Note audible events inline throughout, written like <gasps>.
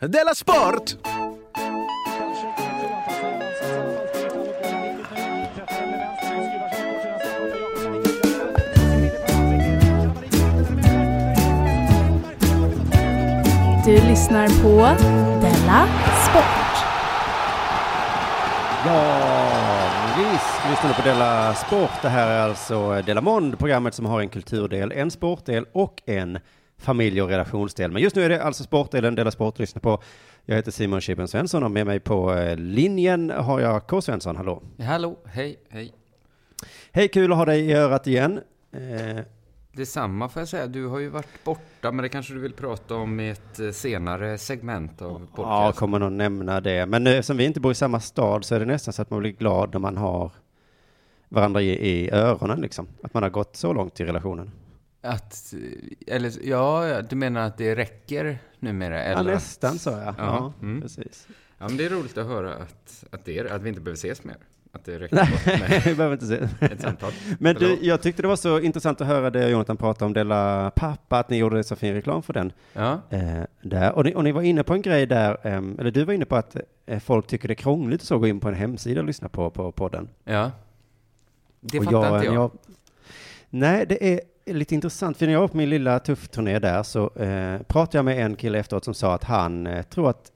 Della Sport! Du lyssnar på Della Sport. Ja, visst. Lyssnar du på Della Sport. Det här är alltså Della Mond, programmet som har en kulturdel, en sportdel och en familje och relationsdel. Men just nu är det alltså sportdelen Della Sport lyssnar på. Jag heter Simon Chippen Svensson och med mig på eh, linjen har jag K. Svensson. Hallå! Hallå, hej, hej. Hej, kul att ha dig i örat igen. Eh, Detsamma får jag säga. Du har ju varit borta, men det kanske du vill prata om i ett eh, senare segment av ja, podcasten. kommer nog nämna det. Men eftersom vi inte bor i samma stad så är det nästan så att man blir glad när man har varandra i, i öronen liksom. Att man har gått så långt i relationen. Att, eh, eller, ja, ja, du menar att det räcker numera? Ja, Eller? nästan så ja. Ja, mm. precis. Ja, men det är roligt att höra att, att, det är, att vi inte behöver ses mer. Att det räcker med <laughs> Vi behöver inte se. ett samtal. <laughs> Men du, jag tyckte det var så intressant att höra det Jonathan prata om Della Pappa, att ni gjorde så fin reklam för den. Ja, Eh, där. Och, ni, och ni var inne på en grej där, ehm, eller du var inne på att eh, folk tycker det är krångligt att så gå in på en hemsida och lyssna på, på podden. ja. Det och fattar inte jag. Nej, det är lite intressant, för när jag var på min lilla tuffturné där så eh, pratade jag med en kille efteråt som sa att han eh, tror att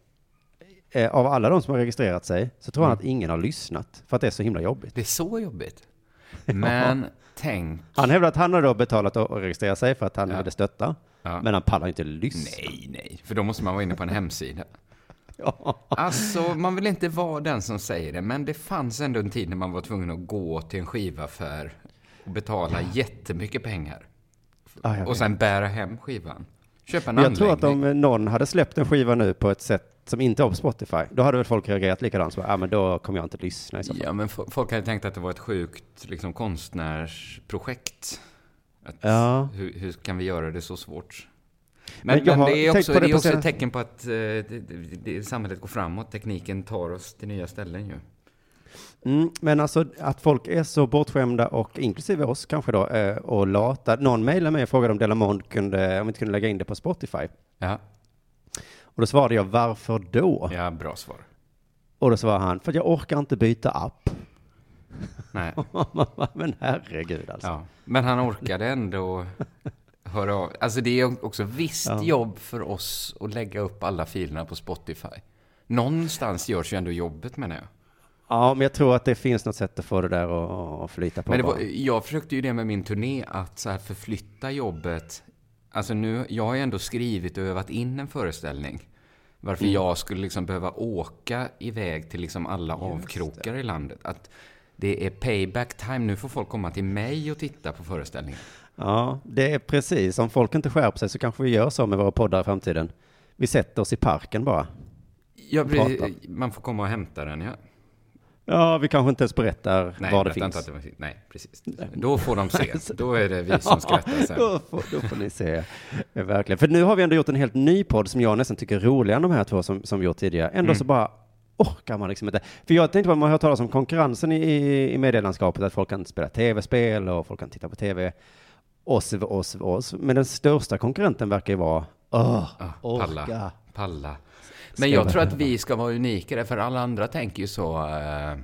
eh, av alla de som har registrerat sig så tror han Mm. att ingen har lyssnat för att det är så himla jobbigt. Det är så jobbigt. <laughs> Men tänk... Han hävdar att han har då betalat att registrera sig för att han Ja. hade stötta, Ja. men han pallar inte lyssna. Nej, nej, för då måste man vara inne på en hemsida. <laughs> Ja. Alltså, man vill inte vara den som säger det, men det fanns ändå en tid när man var tvungen att gå till en skivaffär och betala jättemycket pengar. Jag Och sen bära hem skivan. Köpa en Men jag tror att anläggning. om någon hade släppt en skiva nu på ett sätt som inte var på Spotify, då hade väl folk reagerat likadant. Så, ah, men då kommer jag inte lyssna i så fall. Ja, men fo- folk hade tänkt att det var ett sjukt liksom, konstnärsprojekt. Att, Ja. hur, hur kan vi göra det så svårt? Men Men, men, det är också, det det är också ett tecken på att eh, det, samhället går framåt. Tekniken tar oss till nya ställen ju. Mm, men alltså att folk är så bortskämda och inklusive oss kanske då eh, och lata. Någon mejlade mig och frågade om Delamond kunde, om vi inte kunde lägga in det på Spotify. Ja, Och då svarade jag varför då? ja bra svar. Och då svarade han för att jag orkar inte byta app. Nej. <laughs> men herregud alltså. Ja, men han orkade ändå <laughs> höra av. Alltså det är också visst Ja. jobb för oss att lägga upp alla filerna på Spotify. Någonstans görs ju ändå jobbet menar jag. Ja, men jag tror att det finns något sätt att få det där att att flyta på. Men det var, jag försökte ju det med min turné, att så här förflytta jobbet. Alltså nu, jag har ju ändå skrivit och övat in en föreställning. Varför Mm. jag skulle liksom behöva åka iväg till liksom alla avkrokar i landet. Att det är payback time. Nu får folk komma till mig och titta på föreställningen. Ja, det är precis. Om folk inte skärper sig så kanske vi gör så med våra poddar i framtiden. Vi sätter oss i parken bara. Ja, man får komma och hämta den, ja. Ja, vi kanske inte ens berättar Nej, var det finns. inte det. Nej, precis. Då får de se. <laughs> Då är det vi som <laughs> skrattar sen. då, får, då får ni se. Ja, verkligen. För nu har vi ändå gjort en helt ny podd som jag nästan tycker är roligare än de här två som, som vi gjort tidigare. Ändå Mm. så bara orkar man liksom inte. För jag tänkte på, man har hört talas om konkurrensen i, i, medielandskapet, att folk kan spela tv-spel och folk kan titta på tv. Oss, oss, oss. Men den största konkurrenten verkar ju vara, åh, Ah, orka. palla. Palla. Men jag tror att vi ska vara unika, där, för alla andra tänker ju så... Eh,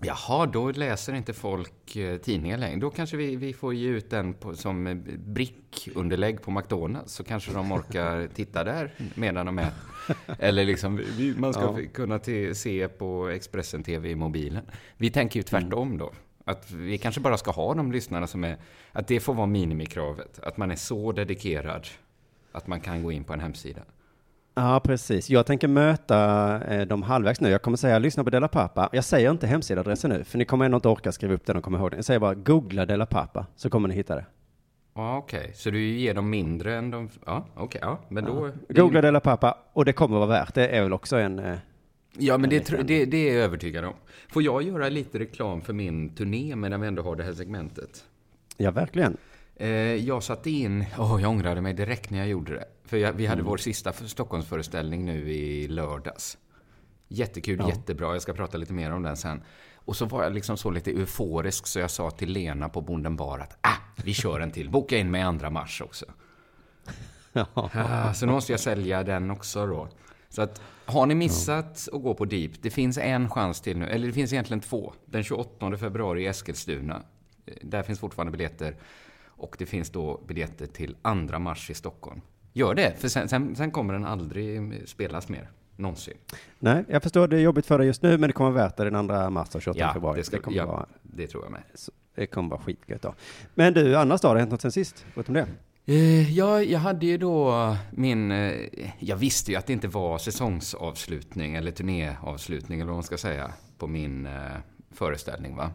jaha, då läser inte folk eh, tidningar längre. Då kanske vi, vi får ge ut den på, som eh, brickunderlägg på McDonalds. Så kanske de orkar <laughs> titta där medan de äter. Eller liksom, vi, man ska Ja. kunna te, se på Expressen TV i mobilen. Vi tänker ju tvärtom då. Att vi kanske bara ska ha de lyssnarna som är... Att det får vara minimikravet. Att man är så dedikerad att man kan gå in på en hemsida. Ja, precis. Jag tänker möta eh, dem halvvägs nu. Jag kommer säga lyssna på Della Pappa. Jag säger inte hemsidaadressen nu, för ni kommer ändå inte orka skriva upp den och komma ihåg den. Jag säger bara googla Della Pappa, så kommer ni hitta det. Ja, okej. Så du ger dem mindre än de... Ja, okej. ja, men då... Googla Della Pappa, och det kommer vara värt. Det är väl också en... Eh, Ja, men det, en liten- det, det är jag övertygad om. Får jag göra lite reklam för min turné medan vi ändå har det här segmentet? ja, verkligen. Eh, jag satte in... Åh, jag ångrade mig direkt när jag gjorde det. För jag, vi hade vår sista för- Stockholmsföreställning nu i lördags. Jättekul, Ja. jättebra. Jag ska prata lite mer om den sen. Och så var jag liksom så lite euforisk så jag sa till Lena på Bonden Bar att ah, vi kör en till. Boka in mig andra mars också. <laughs> Ah, så nu måste jag sälja den också då. Så att, har ni missat att gå på Deep, det finns en chans till nu, eller det finns egentligen två. Den 28 februari i Eskilstuna, Eh, där finns fortfarande biljetter. Och det finns då biljetter till 2 mars i Stockholm. Gör det, för sen, sen, sen kommer den aldrig spelas mer. Någonsin. Nej, jag förstår det är jobbigt för dig just nu, men det kommer vara värt det den 2 mars och 28 Ja, februari. det, ska, det, kommer ja vara, det tror jag med. det kommer vara skitgött då. Men du, annars då? Har det hänt något sen sist? Förutom det? Eh, Ja, jag hade ju då min... eh, Jag visste ju att det inte var säsongsavslutning eller turnéavslutning eller vad man ska säga på min eh, föreställning va?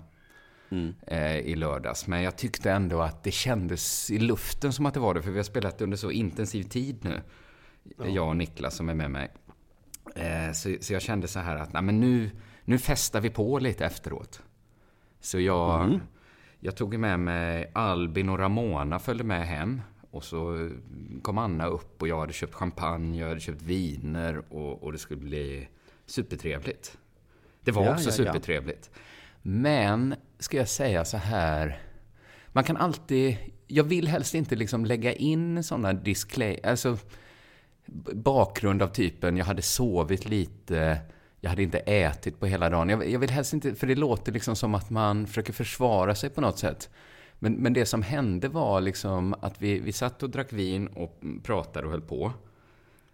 Eh, i lördags. Men jag tyckte ändå att det kändes i luften som att det var det. För vi har spelat under så intensiv tid nu. Jag och Niklas som är med mig. Eh, så, så jag kände så här att nej, men nu, nu festar vi på lite efteråt. Så jag, jag tog med mig Albin och Ramona följde med hem. Och så kom Anna upp och jag hade köpt champagne, jag hade köpt viner och, och det skulle bli supertrevligt. Det var Ja, också ja, ja. supertrevligt. Men, ska jag säga så här. Man kan alltid... Jag vill helst inte liksom lägga in sådana display... Alltså, bakgrund av typen, jag hade sovit lite, jag hade inte ätit på hela dagen. Jag, jag vill helst inte, för det låter liksom som att man försöker försvara sig på något sätt. Men, men det som hände var liksom att vi, vi satt och drack vin och pratade och höll på.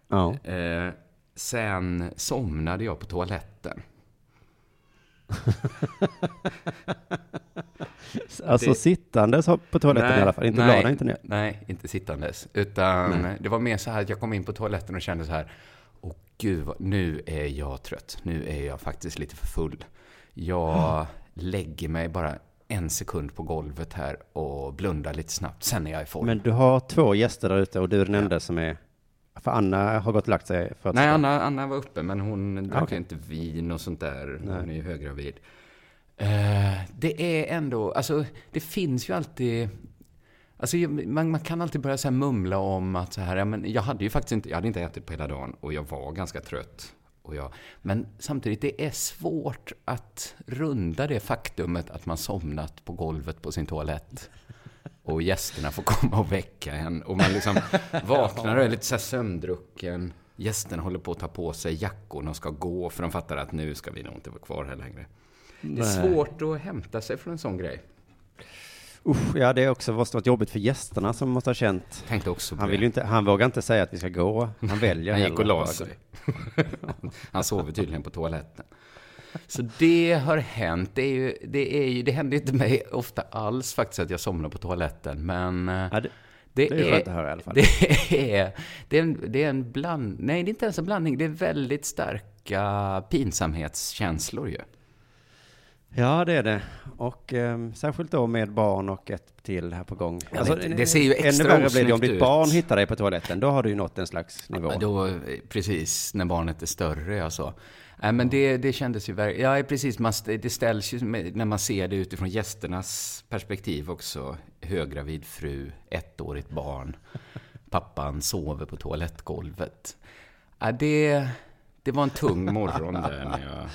Ja. Eh, sen somnade jag på toaletten. <laughs> Alltså Det- sittandes på toaletten i alla fall, inte nej, inte ner. Nej, inte sittandes. Utan det var mer så här att jag kom in på toaletten och kände så här. Åh gud, vad, nu är jag trött. Nu är jag faktiskt lite för full. Jag lägger mig bara en sekund på golvet här och blundar lite snabbt. Sen är jag i form. Men du har två gäster där ute och du är den enda som är... För Anna har gått och lagt sig för att... Nej, Anna, Anna var uppe, men hon drack ju inte vin och sånt där. Nej. Hon är ju höggravid. Eh, det är ändå, alltså det finns ju alltid... Alltså man, man kan alltid börja så mumla om att så här, ja, men jag hade ju faktiskt inte, jag hade inte ätit på hela dagen och jag var ganska trött. Och jag, men samtidigt, det är svårt att runda det faktumet att man somnat på golvet på sin toalett. Och gästerna får komma och väcka en. Och man liksom <laughs> vaknar och är lite så här sömndrucken. Gästerna håller på att ta på sig jackorna och ska gå för de fattar att nu ska vi nog inte vara kvar här längre. Det är svårt att hämta sig från en sån grej. Usch, ja det är också måste varit jobbigt för gästerna som måste ha känt. Tänkte också Han vill inte, han vågar inte säga att vi ska gå. Han väljer Han gick och la sig. <laughs> Han sover tydligen på toaletten. Så det har hänt. Det, är ju, det, är ju, det händer inte mig ofta alls faktiskt att jag somnar på toaletten. Men eh. Ja, det, det, det är att höra i alla fall. <laughs> Det är, det är, en, det är en bland... Nej, det är inte ens en blandning. Det är väldigt starka pinsamhetskänslor ju. Ja, det är det. Och ehm, särskilt då med barn och ett till här på gång. Alltså, det- det ser ju extra Ännu värre blir det om ditt ut. barn hittar dig på toaletten. Då har du ju nått en slags nivå. Men Då, eh, precis, när barnet är större, alltså. Nej, men det, det kändes ju verkligen... Ja, precis. Man, det ställs ju när man ser det utifrån gästernas perspektiv också. Höggravid fru, ettårigt barn. Pappan sover på toalettgolvet. Ja, det, det var en tung morgon där när jag...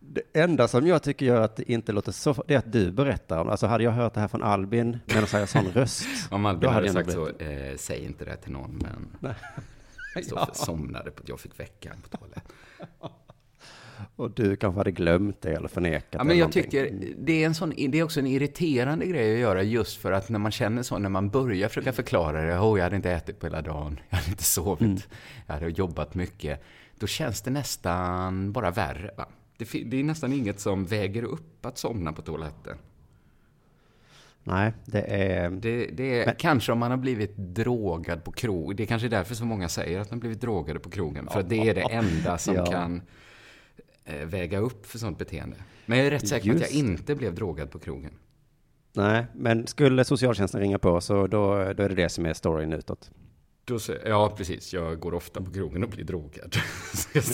Det enda som jag tycker gör att det inte låter så, det är att du berättar om Alltså hade jag hört det här från Albin med en sån röst. <laughs> Om Albin hade hade sagt så, eh, säg inte det till någon, men... Kristoffer <laughs> Ja. somnade på att jag fick väcka honom på toaletten. Och du kanske hade glömt det eller förnekat Ja, men jag någonting. tycker det är, en sån, det är också en irriterande grej att göra just för att när man känner så, när man börjar försöka förklara det, oh, jag hade inte ätit på hela dagen, jag hade inte sovit, Mm. jag hade jobbat mycket, då känns det nästan bara värre. Va? Det, det är nästan inget som väger upp att somna på toaletten. Nej, det är... Det, det är Men- kanske om man har blivit drogad på krog. Det är kanske därför så många säger att de blivit drogade på krogen. För det är det enda som Ja. kan väga upp för sånt beteende. Men jag är rätt säker på att jag inte blev drogad på krogen. Nej, men skulle socialtjänsten ringa på så då, då är det det som är storyn utåt. Då ja, precis. Jag går ofta på krogen och blir drogad. <laughs>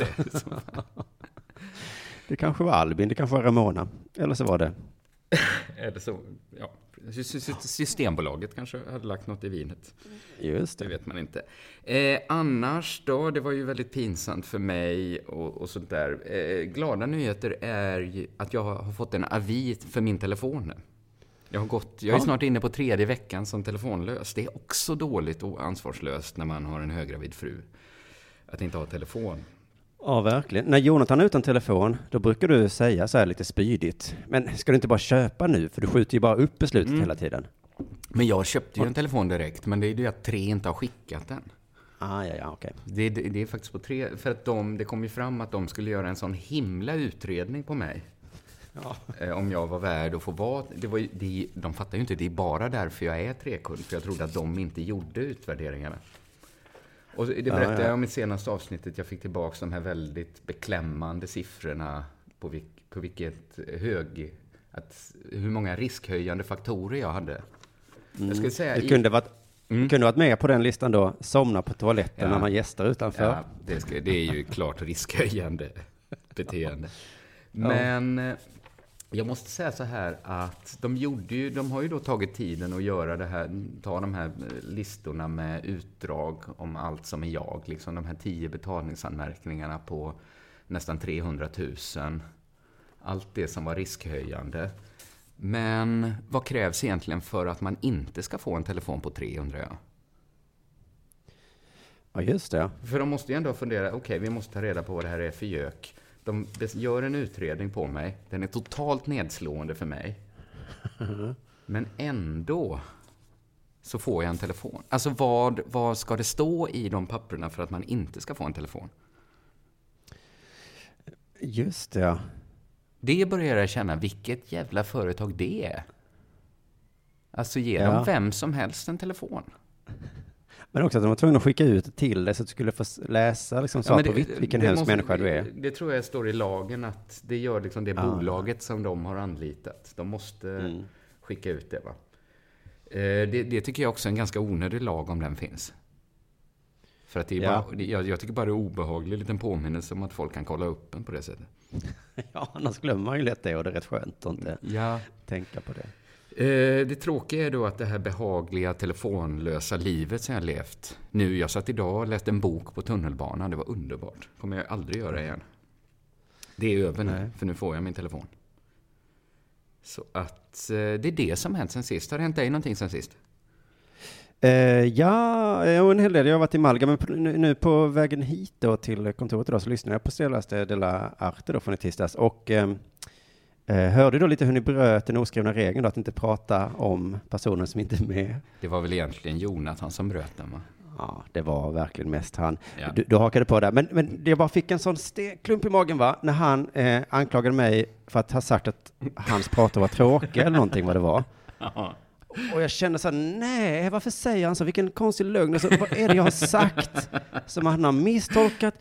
Det kanske var Albin, det kanske var Ramona. Eller så var det... <laughs> Eller så, ja. Sy- sy- sy- Systembolaget kanske hade lagt något i vinet. Just Det det. vet man inte. Eh, annars då, det var ju väldigt pinsamt för mig och, och sånt där. Eh, glada nyheter är att jag har fått en avi för min telefon. Jag, har gått, jag är Ja. snart inne på tredje veckan som telefonlös. Det är också dåligt och ansvarslöst när man har en höggravid fru. Att inte ha telefon. Ja, verkligen. När Jonathan är utan telefon, då brukar du säga så här lite spydigt. Men ska du inte bara köpa nu? För du skjuter ju bara upp beslutet Mm. hela tiden. Men jag köpte ju en telefon direkt, men det är det att tre inte har skickat den. Ah, ja, ja, okej. Det, det, det är faktiskt på tre, för att de, det kom ju fram att de skulle göra en sån himla utredning på mig. Eh, om jag var värd att få vara, det var ju, det, de fattar ju inte, det är bara därför jag är trekund, för jag trodde att de inte gjorde utvärderingarna. Och det berättade Ja, ja. jag om i senaste avsnittet, jag fick tillbaka de här väldigt beklämmande siffrorna på, vilk, på vilket hög, att, hur många riskhöjande faktorer jag hade. Jag skulle säga... Det i- kunde varit, Mm. kunde varit med på den listan då, somna på toaletten Ja. när man gästar utanför. Ja, det, ska, det är ju klart riskhöjande beteende. Men eh, jag måste säga så här att de gjorde ju, de har ju då tagit tiden att göra det här, ta de här eh, listorna med utdrag om allt som är jag, liksom de här tio betalningsanmärkningarna på nästan 300 000. Allt det som var riskhöjande. Men vad krävs egentligen för att man inte ska få en telefon på 300 jag? Ja, just det. För de måste ju ändå fundera, okej, vi måste ta reda på vad det här är för gök. De gör en utredning på mig, den är totalt nedslående för mig. <laughs> Men ändå så får jag en telefon. Alltså vad, vad ska det stå i de papperna för att man inte ska få en telefon? Just det, ja. Det börjar jag känna, vilket jävla företag det är. Alltså ge Ja. dem vem som helst en telefon. Men också att de var tvungna att skicka ut till dig så att du skulle få läsa liksom Ja, svart men på vitt vilken hemsk måste- människa du är. Det tror jag står i lagen att det gör liksom det Ah. bolaget som de har anlitat. De måste Mm. skicka ut det va. Eh, Det, det tycker jag också är en ganska onödig lag om den finns. För att det är Ja. bara, jag, jag tycker bara det är obehaglig liten påminnelse om att folk kan kolla upp en på det sättet. <laughs> Ja, annars glömmer man ju lätt det och det är rätt skönt att inte Ja. tänka på det. Eh, Det tråkiga är då att det här behagliga telefonlösa livet som jag levt. Nu, jag satt idag och läste en bok på tunnelbanan. Det var underbart. kommer jag aldrig göra igen. Det är över nu, för nu får jag min telefon. Så att eh, det är det som hänt sen sist. Har det hänt dig någonting sen sist? Eh, ja, eh, och en hel del. Jag har varit i Malaga, men på, nu, på vägen hit då till kontoret idag så lyssnade jag på senaste Della Arte då från i tisdags och eh, hörde då lite hur ni bröt den oskrivna regeln då att inte prata om personen som inte är med. Det var väl egentligen Jonathan som bröt den va? Ja, det var verkligen mest han. Ja. Du, du hakade på där. Men, men jag bara fick en sån klump i magen va, när han eh, anklagade mig för att ha sagt att hans pratar var tråkiga eller någonting vad det var. <laughs> Och jag kände så här, nej, varför säger han så? Vilken konstig lögn. Alltså, vad är det jag har sagt som han har misstolkat?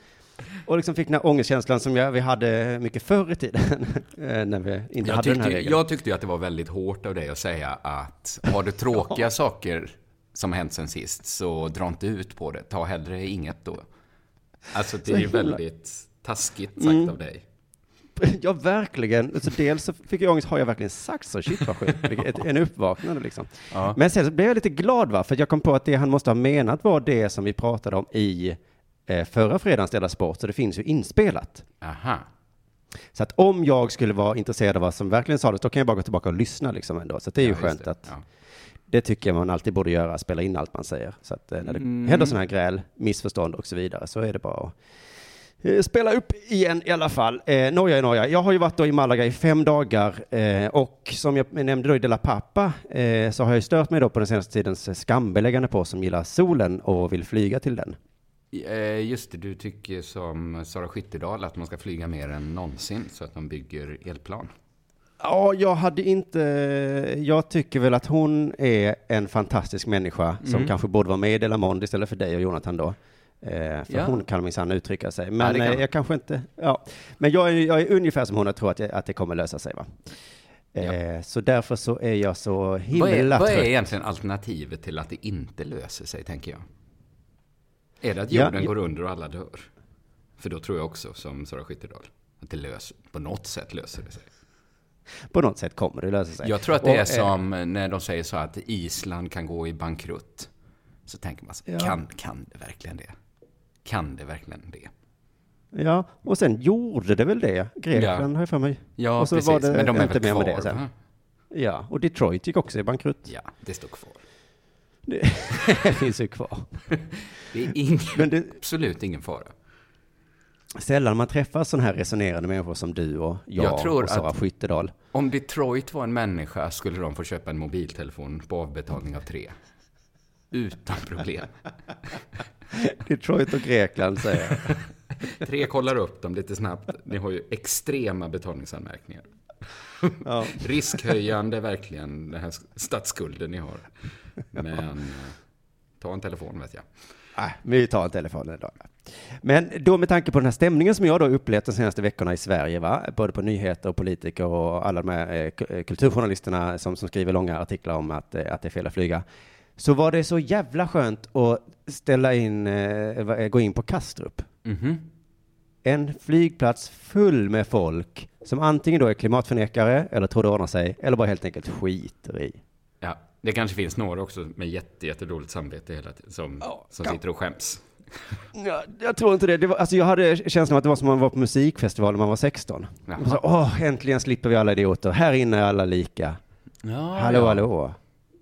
Och liksom fick den här ångestkänslan som jag, vi hade mycket förr i tiden, <laughs> eh, när vi inte Jag hade den här tyckte, regeln. jag tyckte ju att det var väldigt hårt av dig att säga att har du tråkiga <laughs> saker som hänt sen sist, så dra inte ut på det. Ta hellre inget då. Alltså det är ju väldigt taskigt sagt av dig. <laughs> Ja, verkligen. Alltså, dels så fick jag ångest, har jag verkligen sagt så? Shit vad sjukt. En uppvaknande liksom. Ja. Men sen så blev jag lite glad va, för jag kom på att det han måste ha menat var det som vi pratade om i förra fredagens Della Sport, så det finns ju inspelat. Aha. Så att om jag skulle vara intresserad av vad som verkligen sades, då kan jag bara gå tillbaka och lyssna liksom ändå. Så det är ju Ja, skönt det. att Ja. det tycker jag man alltid borde göra, spela in allt man säger. Så att eh, när det Mm. händer sådana här gräl, missförstånd och så vidare, så är det bara att eh, spela upp igen i alla fall. Eh, noja är noja. Jag har ju varit då i Malaga i fem dagar eh, och som jag nämnde då i De La Pappa eh, så har jag stört mig då på den senaste tidens skambeläggande på som gillar solen och vill flyga till den. Eh, Just det, du tycker som Sara Skyttedal att man ska flyga mer än någonsin så att de bygger elplan. Ja, jag hade inte, jag tycker väl att hon är en fantastisk människa som Mm. kanske borde vara med i Delamond istället för dig och Jonathan då. Eh, för Ja. hon kan minsann uttrycka sig. Ja, Men det kan eh, jag kanske inte, ja. Men jag är, jag är ungefär som hon och tror att, jag, att det kommer lösa sig va. Eh, Så därför så är jag så Vad är, himla vad är trött. egentligen alternativet till att det inte löser sig, tänker jag? Är det att Ja, jorden ja. går under och alla dör? För då tror jag också, som Sara Skyttedal, att det löser, på något sätt löser det sig. På något sätt kommer det lösa sig. Jag tror att det Och, är eh, som när de säger så att Island kan gå i bankrutt. Så tänker man så, Ja. kan, kan det verkligen det? Kan det verkligen det? Ja, och sen gjorde det väl det. Grekland har jag för mig. Ja, och så precis. var det Men de är inte väl kvar? med det sen. va? Ja, och Detroit gick också i bankrutt. Ja, det står kvar. <laughs> Det finns ju kvar. Det är ingen, Men det, absolut ingen fara. sällan man träffar sådana här resonerande människor som du och jag, Jag tror och Sara att- Skyttedal. Om Detroit var en människa skulle de få köpa en mobiltelefon på avbetalning av tre. Utan problem. <laughs> Detroit och Grekland säger jag. <laughs> Tre kollar upp dem lite snabbt. Ni har ju extrema betalningsanmärkningar. Ja. <laughs> Riskhöjande verkligen, den här statsskulden ni har. Men eh, ta en telefon vet jag. Nej, vi tar en telefon idag. Men då med tanke på den här stämningen som jag då upplevt de senaste veckorna i Sverige, va? både på nyheter och politiker och alla de här eh, eh, kulturjournalisterna som, som skriver långa artiklar om att, att det är fel att flyga, så var det så jävla skönt att ställa in, gå in på Kastrup. Mhm. En flygplats full med folk som antingen då är klimatförnekare eller tror det ordnar sig, eller bara helt enkelt skiter i. Ja, det kanske finns några också med jätte, samvete hela tiden som, Ja, som sitter och skäms. Ja, jag tror inte det. det var, alltså jag hade känslan av att det var som om man var på musikfestival när man var 16. Jaha. Och så, Åh, äntligen slipper vi alla idioter. Här inne är alla lika. Ja, hallå, ja. hallå.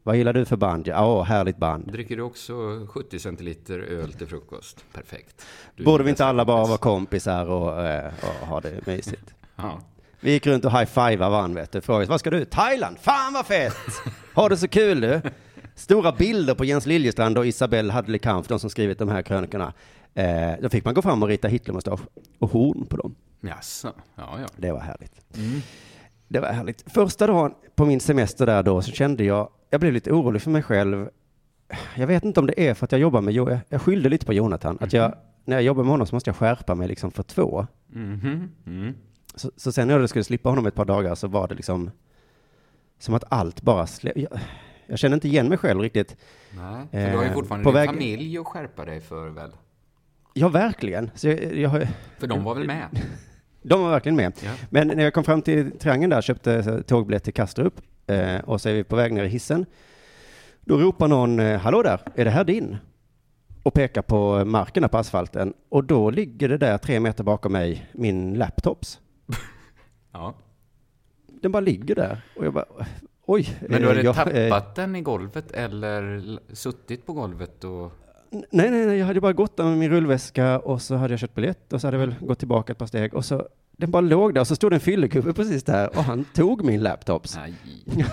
Vad gillar du för band? Ja, åh, härligt band. Dricker du också 70 centiliter öl till frukost? Perfekt. Du Borde vi inte alla bara vara kompisar och, eh, och ha det mysigt? <laughs> Ja. Vi gick runt och high-fivade varandra, vet du. Frågade, vad ska du? Thailand? Fan vad fett! <laughs> Ha det så kul du! Stora bilder på Jens Liljestrand och Isabelle Hadley Kampf, de som skrivit de här krönikorna. Eh, då fick man gå fram och rita Hitlermustasch och horn på dem. Jaså? Ja, ja. Det var härligt. Det var härligt. Första dagen på min semester där då så kände jag, jag blev lite orolig för mig själv. Jag vet inte om det är för att jag jobbar med, Jo- jag skyllde lite på Jonathan, att jag, när jag jobbar med honom så måste jag skärpa mig liksom för två. Mhm. Mm. Så, så sen när jag skulle slippa honom ett par dagar så var det liksom som att allt bara slä, jag, jag kände inte igen mig själv riktigt. Nej, för du har ju Eh, fortfarande din väg- familj att skärpa dig för väl? Ja, verkligen. Jag, jag, har- För de var väl med? De var verkligen med. Ja. Men när jag kom fram till Triangeln där, köpte så, tågbiljett till Kastrup eh, och så är vi på väg ner i hissen. Då ropar någon, eh, hallå där, är det här din? Och pekar på marken där på asfalten. Och då ligger det där tre meter bakom mig, min laptops. <laughs> Ja. Den bara ligger där. Och jag bara, oj. Men du eh, hade jag, tappat eh, den i golvet eller suttit på golvet och... Nej, nej, nej, jag hade bara gått där med min rullväska och så hade jag köpt biljett och så hade jag väl gått tillbaka ett par steg och så den bara låg där och så stod det en fyllegubbe precis där och han tog min laptops. <laughs> Nej. ja.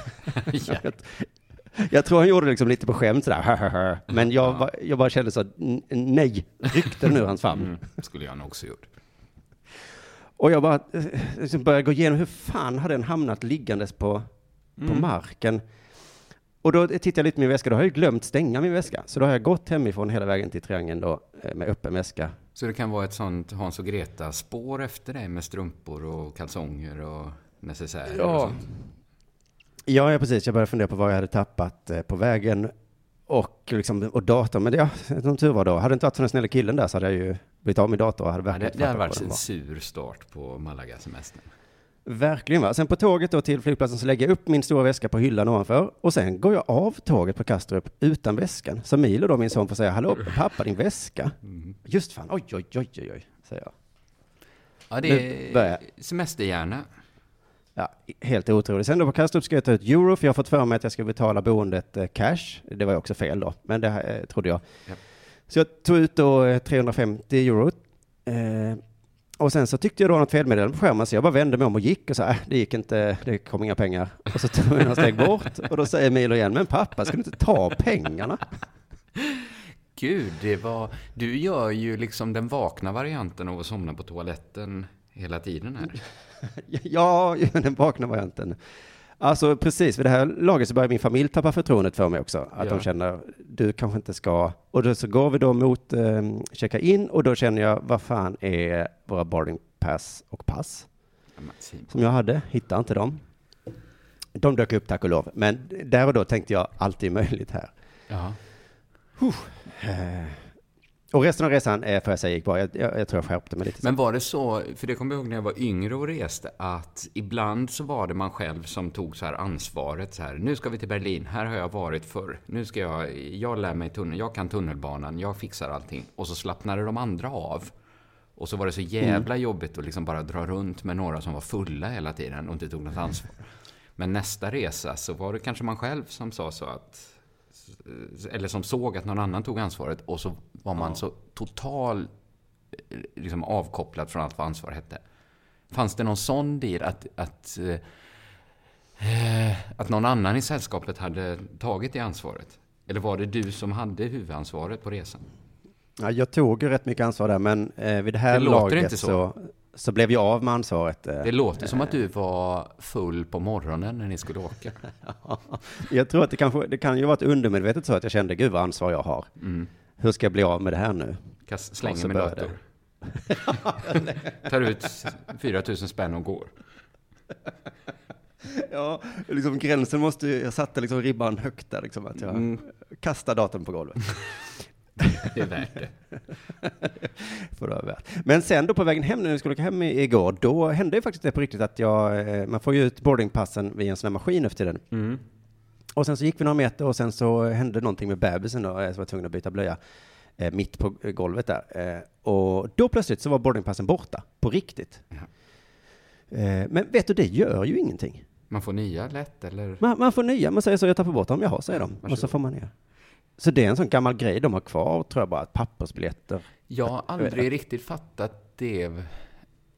Jag tror han gjorde det liksom lite på skämt sådär, men jag, bara- jag bara kände så, nej, ryckte ur hans famn. Mm, skulle jag nog också gjort. Och jag bara eh, liksom började gå igenom, hur fan hade den hamnat liggandes på, på marken? Och då tittade jag lite i min väska, då har jag glömt stänga min väska. Så då har jag gått hemifrån hela vägen till triangeln då, eh, med öppen väska. Så det kan vara ett sånt Hans och Greta-spår efter dig med strumpor och kalsonger och necessärer och Ja. sånt? Ja, ja, precis. Jag började fundera på vad jag hade tappat eh, på vägen. Och, liksom, och datorn, men det, ja, som tur var då. Hade det inte varit för den snälla killen där så hade jag ju blivit av med datorn och hade Ja, verkligen det, det hade varit en var. sur start på Malaga-semestern. Verkligen va. Sen på tåget då till flygplatsen så lägger jag upp min stora väska på hyllan ovanför och sen går jag av tåget på Kastrup utan väskan. Så Milo då, min son, får säga hallå pappa din väska. Just fan, oj oj oj oj oj, säger jag. Ja, det är semesterhjärna. Ja, helt otroligt. Sen då på Kastrup ska jag ta ut euro, för jag har fått för mig att jag ska betala boendet eh, cash. Det var ju också fel då, men det eh, trodde jag. Ja. Så jag tog ut då eh, 350 euro. Eh, och sen så tyckte jag då något felmeddelande på skärmen, så jag bara vände mig om och gick och sa, äh, det gick inte, det kom inga pengar. Och så tog jag några steg bort och då säger Milo igen, men pappa, ska du inte ta pengarna? Gud, det var... Du gör ju liksom den vakna varianten av att somna på toaletten hela tiden här. <laughs> Ja, den vakna varianten. Alltså precis, vid det här laget så börjar min familj tappa förtroendet för mig också. Att Ja. de känner, du kanske inte ska. Och då så går vi då mot eh, checka in och då känner jag, vad fan är våra boarding pass och pass som jag hade? Hittar inte dem. De dök upp tack och lov. Men där och då tänkte jag, allt är möjligt här. Ja. Eh, och resten av resan, eh, får jag säga, gick bra. Jag, jag, jag tror jag skärpte mig lite. Men var det så, för det kommer jag ihåg när jag var yngre och reste, att ibland så var det man själv som tog så här ansvaret så här, nu ska vi till Berlin, här har jag varit förr, nu ska jag, jag lär mig tunnel, jag kan tunnelbanan, jag fixar allting. Och så slappnade de andra av. Och så var det så jävla jobbigt att liksom bara dra runt med några som var fulla hela tiden och inte tog något ansvar. Men nästa resa så var det kanske man själv som sa så att eller som såg att någon annan tog ansvaret och så var man så total eh, liksom avkopplad från allt vad ansvar hette. Fanns det någon sån deal att, att, eh, att någon annan i sällskapet hade tagit det ansvaret? Eller var det du som hade huvudansvaret på resan? Ja, jag tog ju rätt mycket ansvar där, men eh, vid det här Det laget så. så. Så, blev jag av med ansvaret. eh. Det låter som att du var full på morgonen när ni skulle åka. <laughs> Jag tror att det, kanske, det kan ju vara ett undermedvetet så att jag kände, gud vad ansvar jag har. Mm. Hur ska jag bli av med det här nu? Kast, slänger så min dator. <laughs> Tar ut 4 000 spänn och går. Ja, liksom gränsen måste ju, jag satte liksom ribban högt där liksom, att jag Mm. kastar datorn på golvet. <laughs> Det är värt det. <laughs> Får det värt. Men sen då på vägen hem när vi skulle åka hem igår, då hände ju faktiskt det på riktigt att jag, eh, man får ju ut boardingpassen via en sån här maskin efter tiden. Mm. Och sen så gick vi några meter och sen så hände någonting med bebisen då, eh, så var jag tvungen att byta blöja eh, mitt på eh, golvet där. Eh, och då plötsligt så var boardingpassen borta, på riktigt. Eh, men vet du, det gör ju ingenting. Man får nya lätt, eller? Man, man får nya, man säger så, jag tappar bort dem, jaha, säger de. Och så varsågod. får man ner. Så det är en sån gammal grej de har kvar, tror jag bara, att pappersbiljetter. Jag har aldrig riktigt fattat det.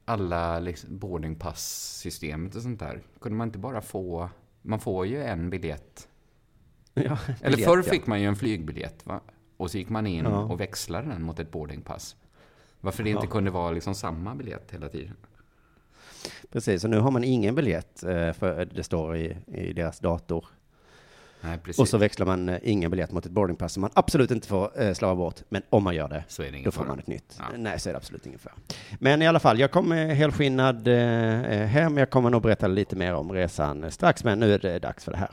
Alla liksom boardingpass-systemet och sånt där. Kunde man inte bara få... Man får ju en biljett. <laughs> Ja, Eller biljett, förr ja. fick man ju en flygbiljett, va? Och så gick man in Ja. och växlade den mot ett boardingpass. Varför det inte kunde vara liksom samma biljett hela tiden. Precis, och nu har man ingen biljett, eh, för det står i, i deras dator. Nej. Och så växlar man eh, ingen biljett mot ett boardingpass som man absolut inte får eh, slarva bort. Men om man gör det, Så är det då får man ett nytt. Ja. Nej, så är det absolut ingen fara. Men i alla fall, jag kommer helskinnad eh, eh, hem. Jag kommer nog berätta lite mer om resan eh, strax, men nu är det dags för det här.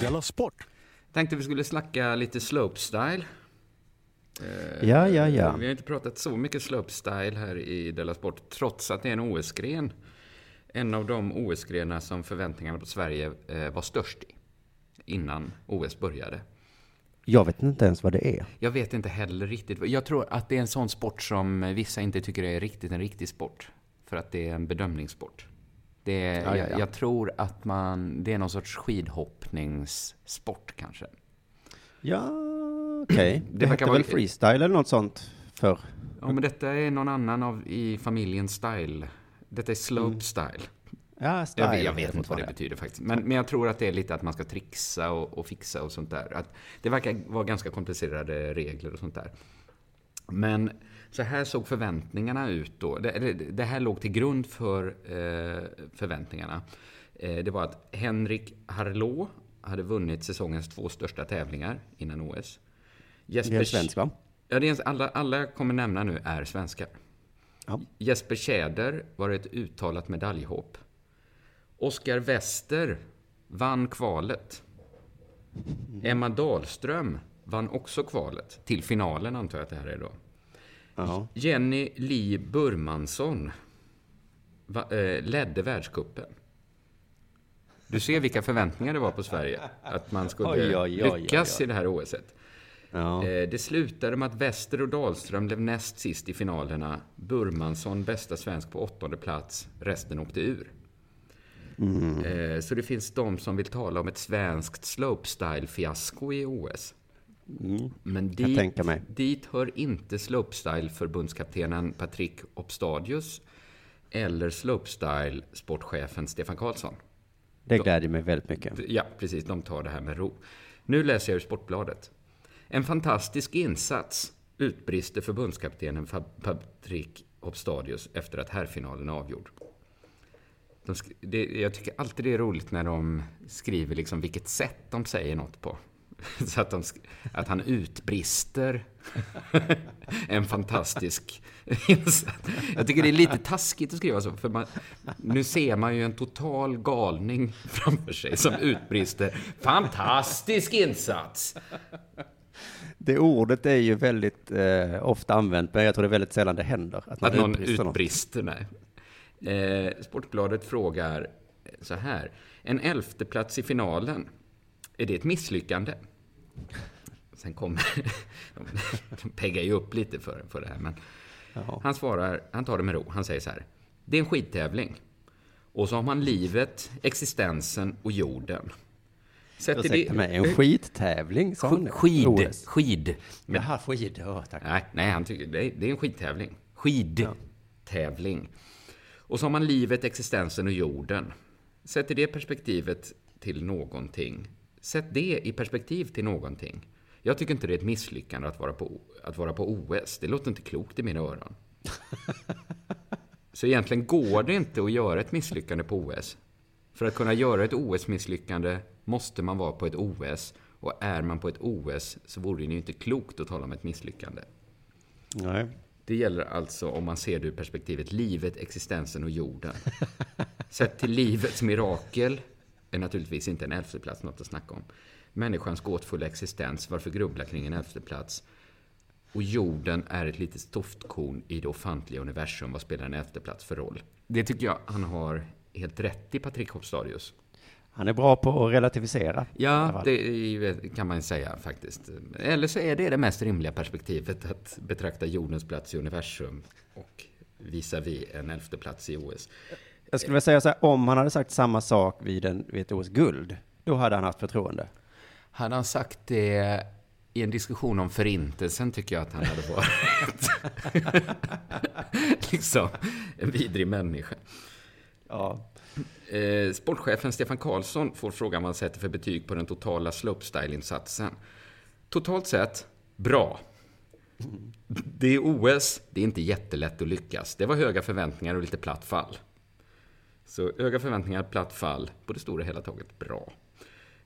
Della Sport! Tänkte vi skulle snacka lite slopestyle. Eh, Ja, ja, ja. Vi har inte pratat så mycket slopestyle här i Della Sport, trots att det är en OS-gren. En av de OS-grenar som förväntningarna på Sverige eh, var störst i, innan OS började. Jag vet inte ens vad det är. Jag vet inte heller riktigt. Jag tror att det är en sån sport som vissa inte tycker är riktigt en riktig sport. För att det är en bedömningssport. Det är, Ja, ja, ja. Jag, jag tror att man, det är någon sorts skidhoppningssport kanske. Ja, okej. Det, Det verkar hette vara- väl freestyle eller något sånt förr? Ja, men detta är någon annan av, i familjen Style. Detta är slope style. Ja, style. Jag vet, jag vet inte vad det betyder faktiskt. Men, men jag tror att det är lite att man ska trixa och, och fixa och sånt där. Att det verkar vara ganska komplicerade regler och sånt där. Men så här såg förväntningarna ut då. Det, det, det här låg till grund för eh, förväntningarna. Eh, det var att Henrik Harlå hade vunnit säsongens två största tävlingar innan OS. Det är Jesper, svensk, va? Ja, det är, alla, alla jag kommer nämna nu är svenskar. Ja. Jesper Tjäder var ett uttalat medaljhopp. Oskar Wester vann kvalet. Emma Dahlström vann också kvalet. Till finalen antar jag att det här är då. Ja. Jenny Li Burmansson va, eh, ledde världscupen. Du ser vilka förväntningar det var på Sverige. Att man skulle Oj, oj, oj, lyckas oj, oj. i det här OSet. Ja. Eh, Det slutade med att Wester och Dahlström blev näst sist i finalerna. Burmansson bästa svensk på åttonde plats. Resten åkte ur. Mm. Eh, Så det finns de som vill tala om ett svenskt slopestyle-fiasko i OS. Men Mm. tänka mig. dit hör inte slopestyle-förbundskaptenen Patrik Opstadius eller slopestyle-sportchefen Stefan Karlsson. Det glädjer mig väldigt mycket. Ja, precis. De tar det här med ro. Nu läser jag ur Sportbladet. En fantastisk insats, utbrister förbundskaptenen Patrik Hopstadius efter att herrfinalen är avgjord. De det, jag tycker alltid det är roligt när de skriver liksom vilket sätt de säger något på. <laughs> Så att, de, att han utbrister <laughs> en fantastisk insats. Jag tycker det är lite taskigt att skriva så, för man, nu ser man ju en total galning framför sig som utbrister fantastisk insats. Det ordet är ju väldigt eh, ofta använt, men jag tror det är väldigt sällan det händer. Att, Att någon utbrister något. utbrister, nej. Eh, Sportbladet frågar så här. En elfte plats i finalen, är det ett misslyckande? Sen kommer... <laughs> de, de peggar ju upp lite för, för det här, men... Han svarar, han tar det med ro. Han säger så här. Det är en skidtävling. Och så har man livet, existensen och jorden. Sätt Ursäkta det- mig, en skittävling sa han. Skid, OS. skid. Jaha, skid. Ja, tack. Nej, nej han tycker, det, är, det är en skidtävling. Skidtävling. Och så har man livet, existensen och jorden. Sätt i det perspektivet till någonting. Sätt det i perspektiv till någonting. Jag tycker inte det är ett misslyckande att vara på, att vara på OS. Det låter inte klokt i mina öron. <laughs> Så egentligen går det inte att göra ett misslyckande på OS. För att kunna göra ett OS-misslyckande måste man vara på ett OS. Och är man på ett OS så vore det ju inte klokt att tala om ett misslyckande. Nej. Det gäller alltså om man ser det ur perspektivet livet, existensen och jorden. <laughs> Sett till livets mirakel är naturligtvis inte en elfteplats något att snacka om. Människans gåtfulla existens, varför grubbla kring en elfteplats? Och jorden är ett litet stoftkorn i det ofantliga universum. Vad spelar en elfteplats för roll? Det tycker jag han har helt rätt i, Patrik Hopstadius. Han är bra på att relativisera. Ja, det kan man säga faktiskt. Eller så är det det mest rimliga perspektivet att betrakta jordens plats i universum och visavi en elfte plats i OS. Jag skulle vilja säga så här, om han hade sagt samma sak vid, en, vid ett OS-guld, då hade han haft förtroende. Hade han sagt det i en diskussion om förintelsen tycker jag att han hade varit <laughs> <laughs> liksom en vidrig människa. Ja. Eh, sportchefen Stefan Karlsson får frågan vad han sätter för betyg på den totala slopestyle-insatsen. Totalt sett, bra. Det är OS, det är inte jättelätt att lyckas. Det var höga förväntningar och lite platt fall. Så höga förväntningar, platt fall, på det stora hela taget bra.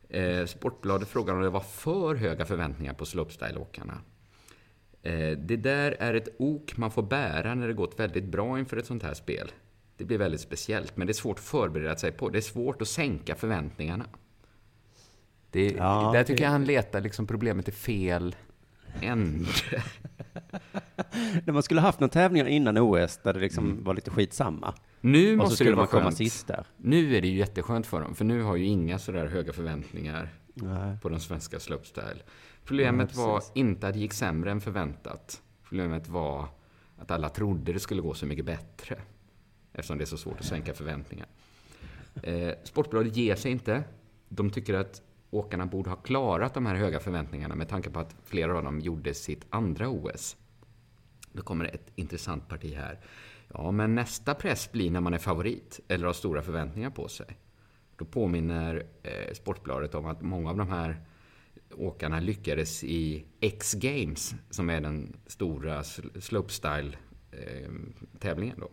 Eh, Sportbladet frågar om det var för höga förväntningar på slopestyle-åkarna. Eh, det där är ett ok man får bära när det gått väldigt bra inför ett sånt här spel. Det blir väldigt speciellt, men det är svårt att förbereda sig på. Det är svårt att sänka förväntningarna. Det, Ja, där tycker det- jag han letar liksom problemet i fel ände. När <laughs> man skulle haft några tävlingar innan OS där det liksom var lite skitsamma. Nu Och så måste det skulle man vara komma skönt. sist där. Nu är det ju jätteskönt för dem, för nu har ju inga sådär höga förväntningar Nej. på den svenska slopestyle. Problemet Nej, var inte att det gick sämre än förväntat. Problemet var att alla trodde det skulle gå så mycket bättre. Eftersom det är så svårt att sänka förväntningar. Eh, Sportbladet ger sig inte. De tycker att åkarna borde ha klarat de här höga förväntningarna med tanke på att flera av dem gjorde sitt andra OS. Då kommer ett intressant parti här. Ja, men nästa press blir när man är favorit eller har stora förväntningar på sig. Då påminner eh, Sportbladet om att många av de här åkarna lyckades i X-Games, som är den stora slopestyle-tävlingen. Eh,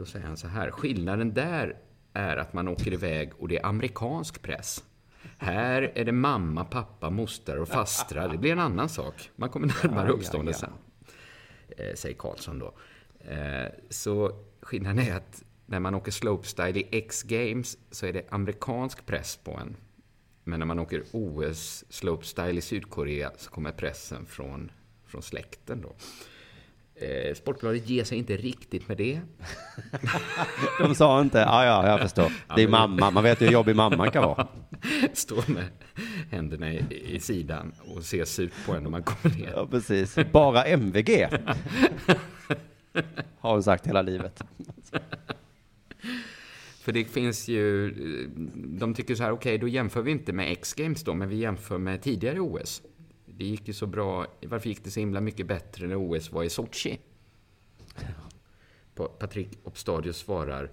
då säger han så här, skillnaden där är att man åker iväg och det är amerikansk press. Här är det mamma, pappa, moster och fastrar. Det blir en annan sak. Man kommer närmare Ja, ja, uppståndelsen. Eh, säger Karlsson då. Eh, så skillnaden är att när man åker slopestyle i X-Games så är det amerikansk press på en. Men när man åker OS slopestyle i Sydkorea så kommer pressen från, från släkten då. Eh, Sportbladet ger sig inte riktigt med det. <laughs> De sa inte, ja ja, jag förstår. Det är mamma, man vet ju hur jobbig mamman kan vara. <laughs> Står med händerna i, i sidan och ser surt på en när man kommer ner. Ja, precis. Bara MVG. <laughs> Har hon sagt hela livet. För det finns ju, eh, de tycker så här, okej då jämför vi inte med X-Games då, men vi jämför med tidigare OS. Det gick ju så bra, varför gick det så himla mycket bättre när OS var i Sochi? Pa- Patrik Opstadius svarar,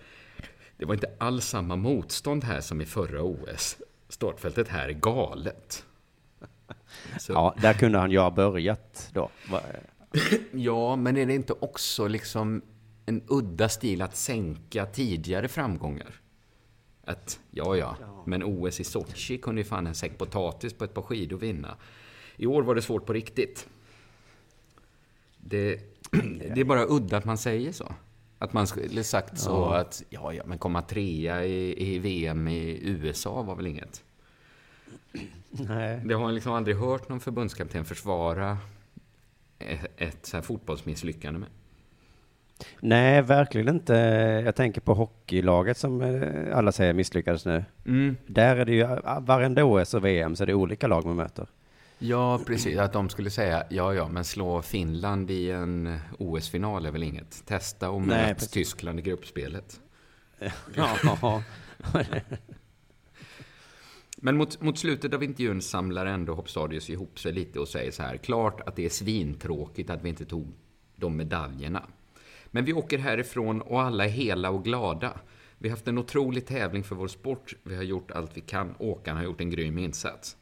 det var inte alls samma motstånd här som i förra OS. Startfältet här är galet. <laughs> Så, Ja, där kunde han ju ha börjat då. <clears throat> Ja, men är det inte också liksom en udda stil att sänka tidigare framgångar? Att, ja, ja, men OS i Sochi kunde ju fan en säck potatis på ett par skidor vinna. I år var det svårt på riktigt. Det, <clears throat> det är bara udda att man säger så. Att man skulle sagt så att, ja, ja, men komma trea i, i VM i USA var väl inget. <clears throat> Nej. Det har jag liksom aldrig hört någon förbundskapten försvara ett, ett så här fotbollsmisslyckande med. Nej, verkligen inte. Jag tänker på hockeylaget som eh, alla säger misslyckades nu. Mm. Där är det ju, varenda OS och VM så är det olika lag man möter. Ja, precis. Att de skulle säga, ja, ja, men slå Finland i en OS-final är väl inget. Testa och möt. Tyskland i gruppspelet. <laughs> Ja, Men mot, mot slutet av intervjun samlar ändå Hopstadius ihop sig lite och säger så här. Klart att det är svintråkigt att vi inte tog de medaljerna. Men vi åker härifrån och alla är hela och glada. Vi har haft en otrolig tävling för vår sport. Vi har gjort allt vi kan. Åkarna har gjort en grym insats.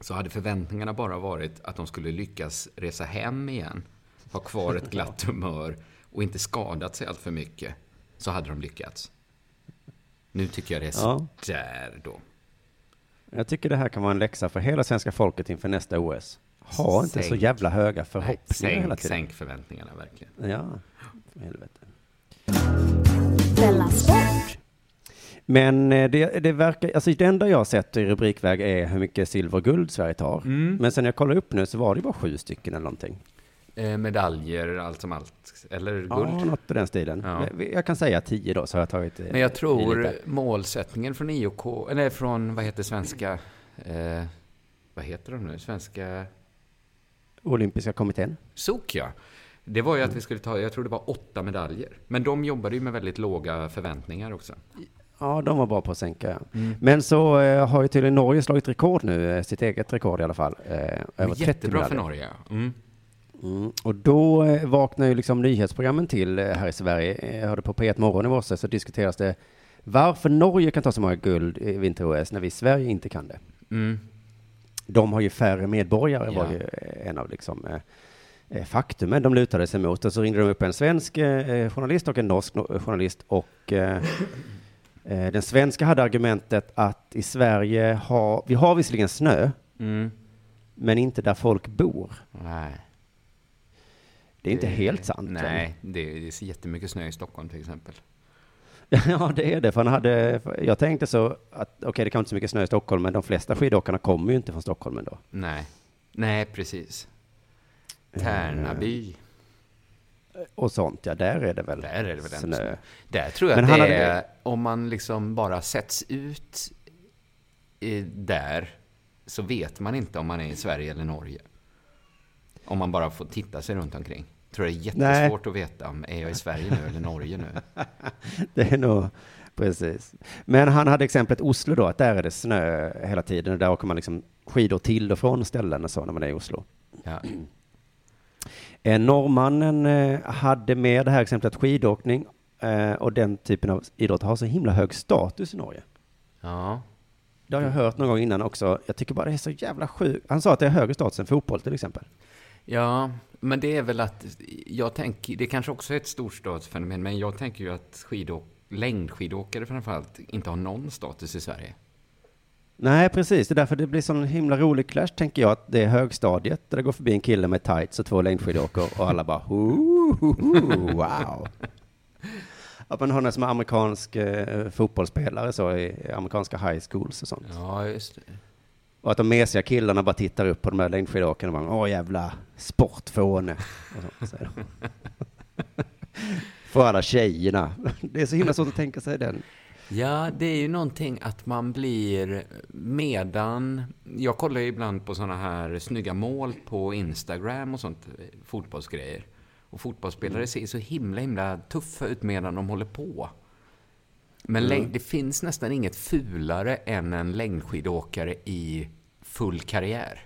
Så hade förväntningarna bara varit att de skulle lyckas resa hem igen, ha kvar ett glatt <laughs> humör och inte skadat sig allt för mycket, så hade de lyckats. Nu tycker jag det är Ja. sådär då. Jag tycker det här kan vara en läxa för hela svenska folket inför nästa OS. Ha inte så jävla höga Nej, förhoppningar hela sänk, tiden. sänk förväntningarna verkligen. Ja, för helvete. Men eh, det, det verkar, alltså det enda jag har sett i rubrikväg är hur mycket silver och guld Sverige tar. Mm. Men sen när jag kollar upp nu så var det bara sju stycken eller någonting. Eh, medaljer, allt som allt. Eller guld. Ja, något i den stilen. Ja. Jag kan säga tio då, så har jag tagit eh, Men jag tror målsättningen från IOK, eller från, vad heter svenska, eh, vad heter de nu, svenska Olympiska kommittén. SOK ja. Det var ju att vi skulle ta, jag tror det var åtta medaljer. Men de jobbade ju med väldigt låga förväntningar också. Ja, de var bra på att sänka. Mm. Men så eh, har ju tydligen Norge slagit rekord nu, eh, sitt eget rekord i alla fall. Eh, över 30 Jättebra för. Norge. Mm. Mm. Och då eh, vaknar ju liksom nyhetsprogrammen till eh, här i Sverige. Jag hörde på P1 Morgon i morse så diskuteras det varför Norge kan ta så många guld i vinter-OS när vi i Sverige inte kan det. Mm. De har ju färre medborgare Ja. var ju eh, en av liksom eh, eh, faktumen de lutade sig mot. Och så ringde de upp en svensk eh, journalist och en norsk no- journalist och den svenska hade argumentet att i Sverige har, vi har visserligen snö, Mm. men inte där folk bor. Nej. Det är inte helt sant. Nej, det är, det är jättemycket snö i Stockholm till exempel. <laughs> Ja, det är det. För han hade, jag tänkte så att okej, det kan inte så mycket snö i Stockholm, men de flesta skidåkarna kommer ju inte från Stockholm ändå. Nej. Nej, precis. Tärnaby. Och sånt, ja, där är det väl Där är det väl snö. Där tror jag Men att det hade- är, om man liksom bara sätts ut i, där, så vet man inte om man är i Sverige eller Norge. Om man bara får titta sig runt omkring. Jag tror det är jättesvårt att veta om är jag i Sverige nu eller Norge nu. <laughs> Det är nog, precis. Men han hade exemplet Oslo då, att där är det snö hela tiden och där åker man liksom skidor till och från ställen och så när man är i Oslo. Ja. Eh, norrmannen eh, hade med det här exemplet skidåkning eh, och den typen av idrott har så himla hög status i Norge. ja. Det har jag hört någon gång innan också. Jag tycker bara det är så jävla sjukt. Han sa att det är högre status än fotboll till exempel. Ja, men det är väl att jag tänker, det kanske också är ett storstadsfenomen, men jag tänker ju att skidåk, längdskidåkare framförallt inte har någon status i Sverige. Nej, precis. Det är därför det blir sån himla rolig clash, tänker jag, att det är högstadiet där det går förbi en kille med tights och två längdskidåkor och alla bara "Ooh, wow. <laughs> Att man har någon som är amerikansk eh, fotbollsspelare så i amerikanska high schools och sånt. Ja, just det. Och att de mesiga killarna bara tittar upp på de här längdskidåkarna och bara åh jävla sportfåne. Och så, säger de. <laughs> För alla tjejerna. Det är så himla svårt att tänka sig den. Ja, det är ju någonting att man blir medan... Jag kollar ju ibland på såna här snygga mål på Instagram och sånt, fotbollsgrejer. Och fotbollsspelare ser så himla, himla tuffa ut medan de håller på. Men läng- det finns nästan inget fulare än en längdskidåkare i full karriär.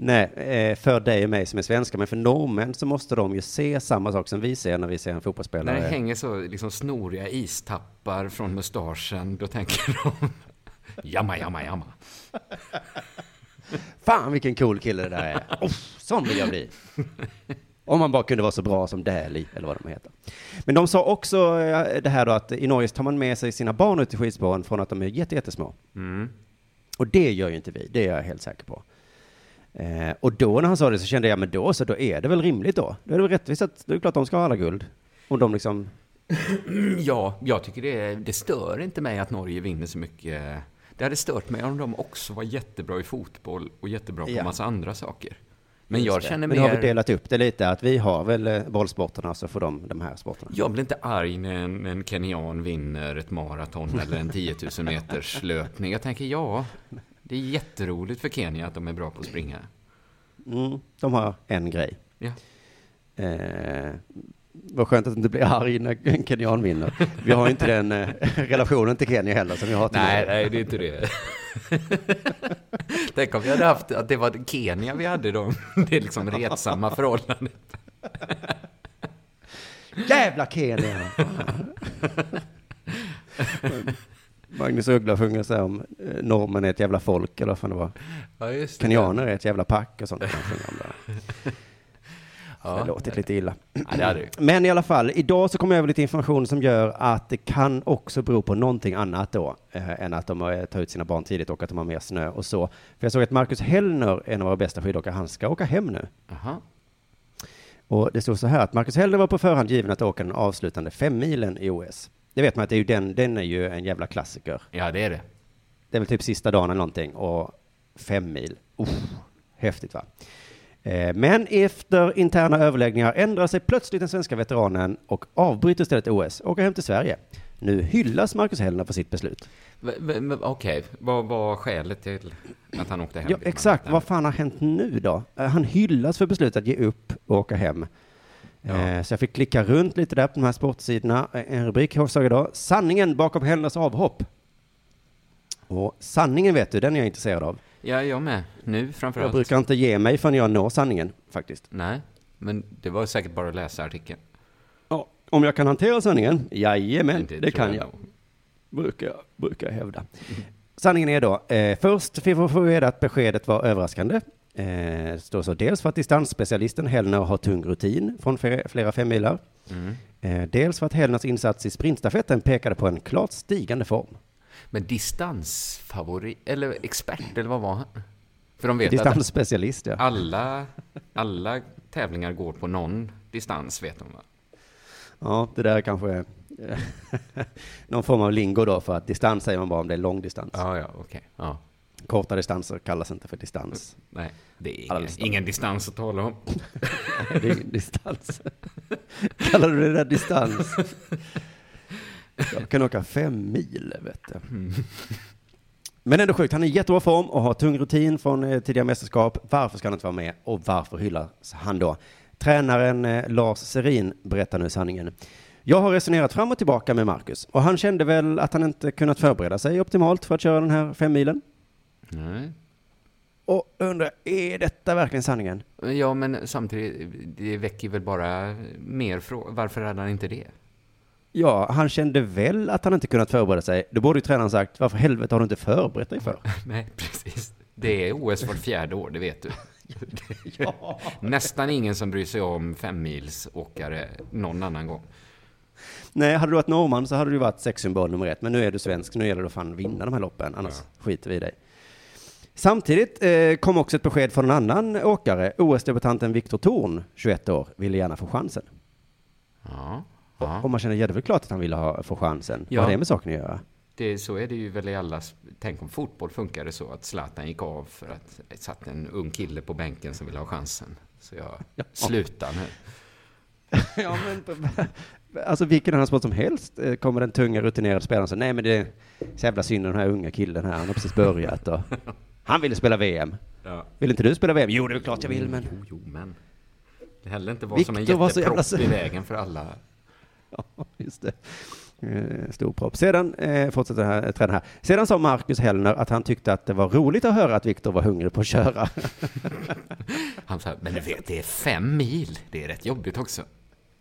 Nej, eh, för dig och mig som är svenskar, men för norrmän så måste de ju se samma sak som vi ser när vi ser en När fotbollsspelare. det hänger så liksom snoriga istappar från mustaschen, då tänker de <laughs> jamma, jamma, jamma. <laughs> Fan vilken cool kille det där är. Oh, sån vill jag bli. Om man bara kunde vara så bra som Dali, eller vad de heter. Men de sa också eh, det här då att i Norge tar man med sig sina barn ut i skidspåren från att de är jätte, jättesmå. Mm. Och det gör ju inte vi, det är jag helt säker på. Eh, och då när han sa det så kände jag, men då så, då är det väl rimligt då? Då är det väl rättvist att, det är klart de ska ha alla guld. Om de liksom, <clears throat> Ja, jag tycker det, det stör inte mig att Norge vinner så mycket. Det hade stört mig om de också var jättebra i fotboll och jättebra på Ja. massa andra saker. Men jag det. känner Men då har vi mer... delat upp det lite, att vi har väl eh, bollsporterna, så får de de här sporterna. Jag blir inte arg när en, en kenyan vinner ett maraton eller en <laughs> 10 000 meters löpning. Jag tänker, ja, det är jätteroligt för Kenya att de är bra på att springa. Mm, de har en grej. Ja. Eh, vad skönt att du inte blir arg när en kenyan vinner. Vi har inte den eh, <laughs> relationen till Kenya heller som vi har till Nej, nej, det är inte det. <laughs> Tänk om vi hade haft, att det var Kenya vi hade då. <laughs> Det är liksom retsamma förhållanden. Jävla Kenya! Magnus Uggla sjunger så här om eh, normen är ett jävla folk, eller vad fan det var. Ja, just det. Kenyaner är ett jävla pack och sånt. kan sjunga om där. <laughs> Det låter lite illa. Ja, det hade det. Men i alla fall, idag så kommer jag över lite information som gör att det kan också bero på någonting annat då, eh, än att de eh, tar ut sina barn tidigt och att de har mer snö och så. För jag såg att Marcus Hellner, en av våra bästa skidåkare, han ska åka hem nu. Jaha. Och det stod så här att Marcus Hellner var på förhand given att åka den avslutande femmilen i OS. Det vet man att det är ju den, den är ju en jävla klassiker. Ja, det är det. Det är väl typ sista dagen eller någonting och fem mil. Uff, häftigt va? Eh, Men efter interna överläggningar ändrar sig plötsligt den svenska veteranen och avbryter istället OS och åker hem till Sverige. Nu hyllas Marcus Hellner för sitt beslut. Okej, vad var skälet till att han åkte hem? Ja, exakt. Vad fan har hänt nu då? Eh, Han hyllas för beslutet att ge upp och åka hem. Ja. Eh, Så jag fick klicka runt lite där på de här sportsidorna. Eh, En rubrik jag såg idag. Sanningen bakom Hellners avhopp. Och sanningen vet du, den är jag intresserad av. Ja, jag med. Nu Jag framförallt. brukar inte ge mig förrän jag når sanningen, faktiskt. Nej, men det var säkert bara att läsa artikeln. Ja, om jag kan hantera sanningen? Jajamän, det, tror kan jag. nog. Brukar, jag- brukar jag hävda. Sanningen är då, eh, först fick vi reda att beskedet var överraskande. Eh, står så, dels för att distansspecialisten Hellner har tung rutin från flera, femmilar. Mm. Eh, dels för att Hellners insats i sprintstafetten pekade på en klart stigande form. Men distansfavorit, eller expert, eller vad var han? För de vet Distansspecialist, ja. alla, alla tävlingar går på någon distans, vet de va? Ja, det där är kanske är <laughs> någon form av lingo då, för att distans säger man bara om det är lång distans. Ja, ja, okej. Ja. Korta distanser kallas inte för distans. Nej, det är ingen, distans. ingen distans att tala om. <laughs> Det är ingen distans. Kallar du det där distans? Jag kan åka fem mil, vet du. Men ändå sjukt, han är i jättebra form och har tung rutin från eh, tidigare mästerskap. Varför ska han inte vara med och varför hyllas han då? Tränaren eh, Lars Serin berättar nu sanningen. Jag har resonerat fram och tillbaka med Marcus och han kände väl att han inte kunnat förbereda sig optimalt för att köra den här femmilen. Nej. Och undrar, är detta verkligen sanningen? Ja, men samtidigt, det väcker väl bara mer frågor. Varför hade han inte det? Ja, han kände väl att han inte kunnat förbereda sig. Då borde ju tränaren sagt, varför helvete har du inte förberett dig för? <laughs> Nej, precis. Det är OS vart fjärde år, det vet du. <laughs> ja. Nästan ingen som bryr sig om femmilsåkare någon annan gång. Nej, hade du varit norrman så hade du varit sexsymbol nummer ett. Men nu är du svensk, nu gäller det att fan vinna de här loppen, annars skiter vi i dig. Samtidigt eh, kom också ett besked från en annan åkare. OS-debutanten Viktor Thorn, 21 år, ville gärna få chansen. Ja, ja. och man känner, ja det är väl klart att han ville ha, få chansen. Ja. Vad har det med saken att göra? Det, så är det ju väl i alla... Tänk om fotboll funkade så att Zlatan gick av för att det satt en ung kille på bänken som ville ha chansen. Så jag <laughs> Ja. slutar nu. <laughs> ja, men, alltså vilken annan sport som helst eh, kommer den tunga rutinerade spelaren så nej men det är så jävla synd den här unga killen här, han har precis börjat och <laughs> han ville spela VM. Ja. Vill inte du spela VM? Jo, det är klart jag vill, men... Jo, jo, men... Det heller inte vara som en var så jättepropp jävla- i vägen för alla. <laughs> Ja, just det. Eh, Stor propp. Sedan eh, fortsätter här trenden här. Sedan sa Marcus Hellner att han tyckte att det var roligt att höra att Viktor var hungrig på att köra. <laughs> Han sa, men du vet, det är fem mil. Det är rätt jobbigt också.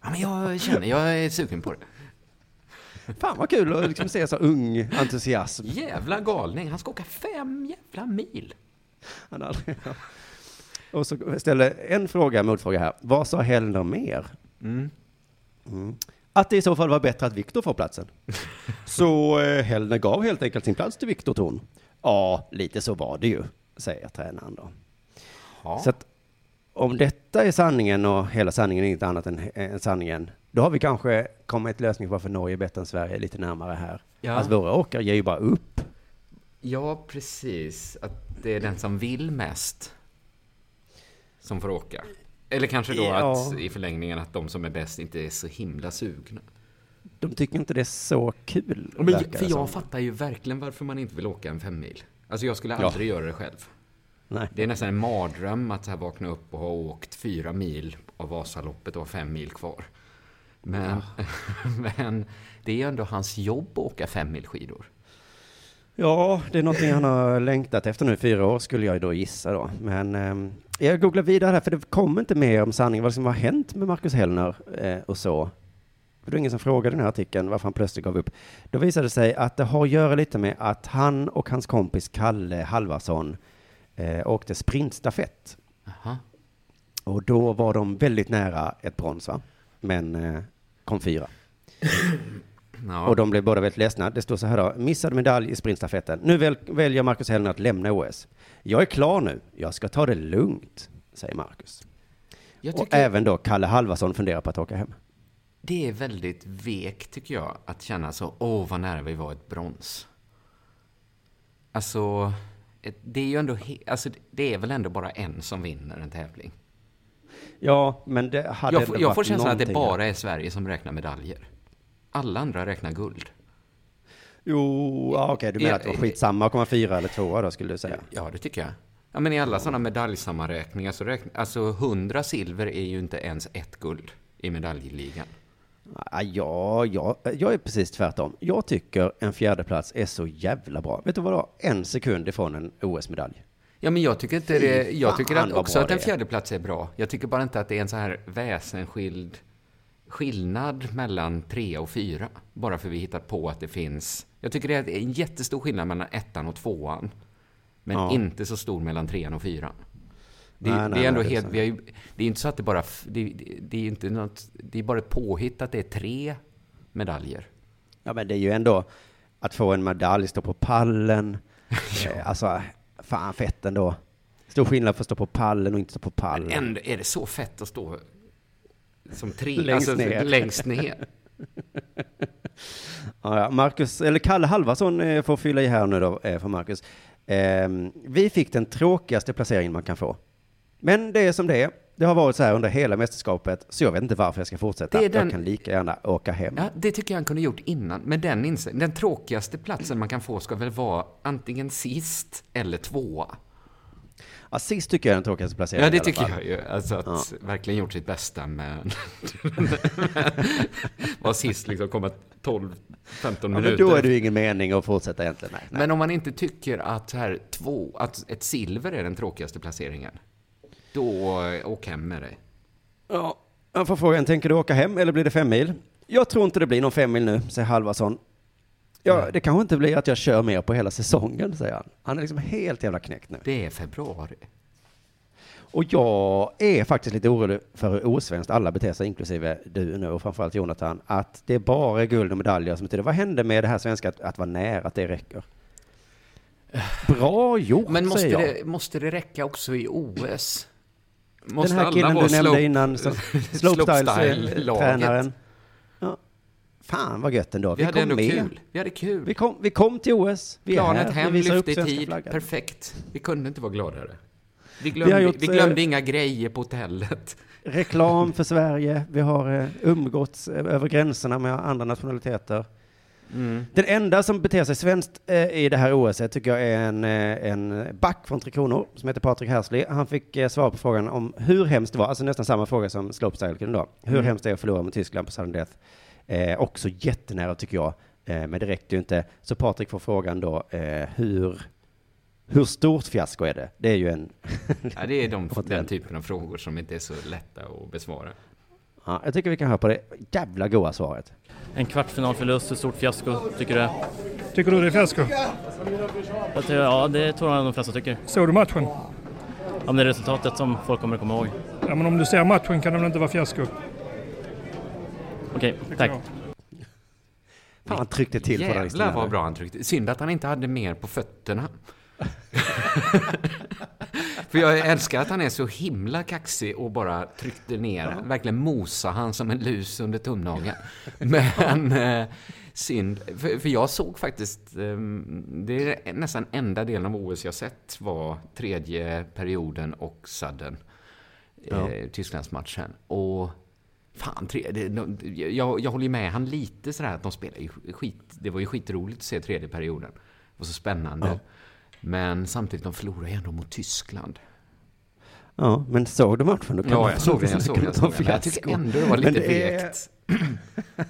Ja, men jag känner, jag är sugen på det. Fan vad kul att liksom se så ung entusiasm. Jävla galning, han ska åka fem jävla mil. Han aldrig, ja. Och så ställer en fråga, motfråga här. Vad sa Hellner mer? Mm. Mm. Att det i så fall var bättre att Viktor får platsen. Så eh, Hellner gav helt enkelt sin plats till Viktor Thorn. Ja, lite så var det ju, säger tränaren då. Ja. Så att om detta är sanningen och hela sanningen är inget annat än, än sanningen, då har vi kanske kommit lösning på varför Norge är bättre än Sverige lite närmare här. Ja. Alltså våra åkare ger ju bara upp. ja, precis. Att det är den som vill mest som får åka. Eller kanske då Ja. att i förlängningen att de som är bäst inte är så himla sugna. De tycker inte det är så kul. Men, för jag som. fattar ju verkligen varför man inte vill åka en femmil. Alltså jag skulle Ja. aldrig göra det själv. Nej. Det är nästan en mardröm att så här vakna upp och ha åkt fyra mil av Vasaloppet och ha fem mil kvar. Men, <laughs> men det är ju ändå hans jobb att åka fem mil skidor. Ja, det är någonting han har längtat efter nu i fyra år skulle jag då gissa då. Men eh, jag googlar vidare här för det kom inte mer om sanningen vad som har hänt med Marcus Hellner eh, och så. Det var ingen som frågade den här artikeln varför han plötsligt gav upp. Då visade det sig att det har att göra lite med att han och hans kompis Kalle Halvarsson eh, åkte sprintstafett. Aha. Och då var de väldigt nära ett brons va? Men eh, kom fyra. Ja. Och de blev båda väldigt ledsna. Det står så här då, missad medalj i sprintstafetten. Nu väl, väljer Marcus Hellner att lämna OS. Jag är klar nu, jag ska ta det lugnt, säger Marcus. Jag Och tycker även då Kalle Halvarsson funderar på att åka hem. det är väldigt vekt, tycker jag, att känna så, åh, vad nära vi var ett brons. Alltså, det är ju ändå, alltså, det är väl ändå bara en som vinner en tävling. Ja, men det hade Jag, jag får känslan att det bara är Sverige som räknar medaljer. Alla andra räknar guld. Jo, ja, okej, du menar att det var skitsamma att komma fyra eller tvåa då, skulle du säga? Ja, det tycker jag. Ja, men i alla sådana medaljsammanräkningar så räknar, alltså 100 silver är ju inte ens ett guld i medaljligan. Ja, ja, ja, jag är precis tvärtom. Jag tycker en fjärde plats är så jävla bra. Vet du vad då? En sekund ifrån en OS-medalj. Ja, men jag tycker inte det, jag tycker att också att en det är. fjärde plats är bra. Jag tycker bara inte att det är en så här väsensskild skillnad mellan tre och fyra. Bara för vi hittat på att det finns. Jag tycker det är en jättestor skillnad mellan ettan och tvåan. Men Ja. inte så stor mellan trean och fyran. Det, Nej, det nej, är ändå nej, det är helt, vi ju, det är inte så att det bara, det, det, är inte något, det är bara ett påhitt att det är tre medaljer. Ja, men det är ju ändå att få en medalj, stå på pallen. <laughs> eh, alltså, fan fett ändå. Stor skillnad för att stå på pallen och inte stå på pallen. Ändå är det så fett att stå som tre, Längst alltså, ner. längst ner. <laughs> Ja, ja, Marcus, eller Kalle Halvarsson eh, får fylla i här nu då eh, för Marcus. Ehm, vi fick den tråkigaste placeringen man kan få. Men det är som det är. Det har varit så här under hela mästerskapet, så jag vet inte varför jag ska fortsätta. Den- Jag kan lika gärna åka hem. Ja, det tycker jag han kunde gjort innan. Men den den tråkigaste platsen man kan få ska väl vara antingen sist eller tvåa. Ja, sist tycker jag är den tråkigaste placeringen Ja, det tycker jag ju. Alltså att verkligen gjort sitt bästa men... <laughs> <laughs> var sist liksom, komma 12-15 Ja, minuter. men då är det ju ingen mening att fortsätta egentligen. Nej, nej. Men om man inte tycker att, här, två, att ett silver är den tråkigaste placeringen, då eh, åk hem med dig. Ja, jag får frågan, tänker du åka hem eller blir det fem mil? Jag tror inte det blir någon fem mil nu, säger Halvarsson. Ja, det kanske inte blir att jag kör mer på hela säsongen, säger han. Han är liksom helt jävla knäckt nu. Det är februari. Och jag är faktiskt lite orolig för hur osvenskt alla beter sig, inklusive du nu och framförallt Jonathan, att det bara är guld och medaljer som betyder. Vad hände med det här svenska att, att vara nära, att det räcker? Bra gjort, Men måste säger jag. det, måste det räcka också i OS? Måste Den här killen du nämnde slope- innan, som- <laughs> slopestyle-laget? slopestyle-tränaren. Ja. Fan vad gött ändå. Vi, Vi, hade kom ändå med. kul. Vi hade kul. Vi kom, vi kom till OS. Vi är Planet här. hem, vi lyfte i tid. flaggan. Perfekt. Vi kunde inte vara gladare. Vi glömde, vi gjort, glömde eh, inga grejer på hotellet. Reklam för <laughs> Sverige. Vi har eh, umgåtts eh, över gränserna med andra nationaliteter. Mm. Den enda som beter sig svenskt eh, i det här OS tycker jag är en, eh, en back från Tre Kronor som heter Patrik Hersley. Han fick eh, svara på frågan om hur hemskt det var, alltså nästan samma fråga som slopestyle då. Hur Mm. hemskt det är att förlora mot Tyskland på sudden death. Eh, också jättenära tycker jag, eh, men det räckte ju inte. Så Patrik får frågan då, eh, hur, hur stort fiasko är det? Det är ju en... Ja, det är de, <laughs> den. typen av frågor som inte är så lätta att besvara. Ja, jag tycker vi kan höra på det jävla goa svaret. En kvartfinalförlust, ett stort fiasko, tycker du? Tycker du det är fiasko? Jag tror, ja, det tror jag de flesta tycker. Såg du matchen? Ja, men det är resultatet som folk kommer att komma ihåg. Ja, men om du ser matchen kan det väl inte vara fiasko? Okej, tack. Ja. Fan, han tryckte till på den. Jävlar vad bra han tryckte. Synd att han inte hade mer på fötterna. <laughs> För jag älskar att han är så himla kaxig och bara tryckte ner, verkligen mosa han som en lus under tumnageln. Men <laughs> eh, synd, för, för jag såg faktiskt, eh, det är nästan enda delen av OS jag sett var tredje perioden och sudden, eh, Tysklandsmatchen. Och Fan, tre, det, de, jag, jag håller med han lite sådär att de spelar ju skit. Det var ju skitroligt att se tredje perioden. Det var så spännande. Men samtidigt, de förlorar ju ändå mot Tyskland. Ja, men såg du matchen? Då kan Ja, jag såg den, jag såg den. Jag, jag tyckte ändå det var lite vekt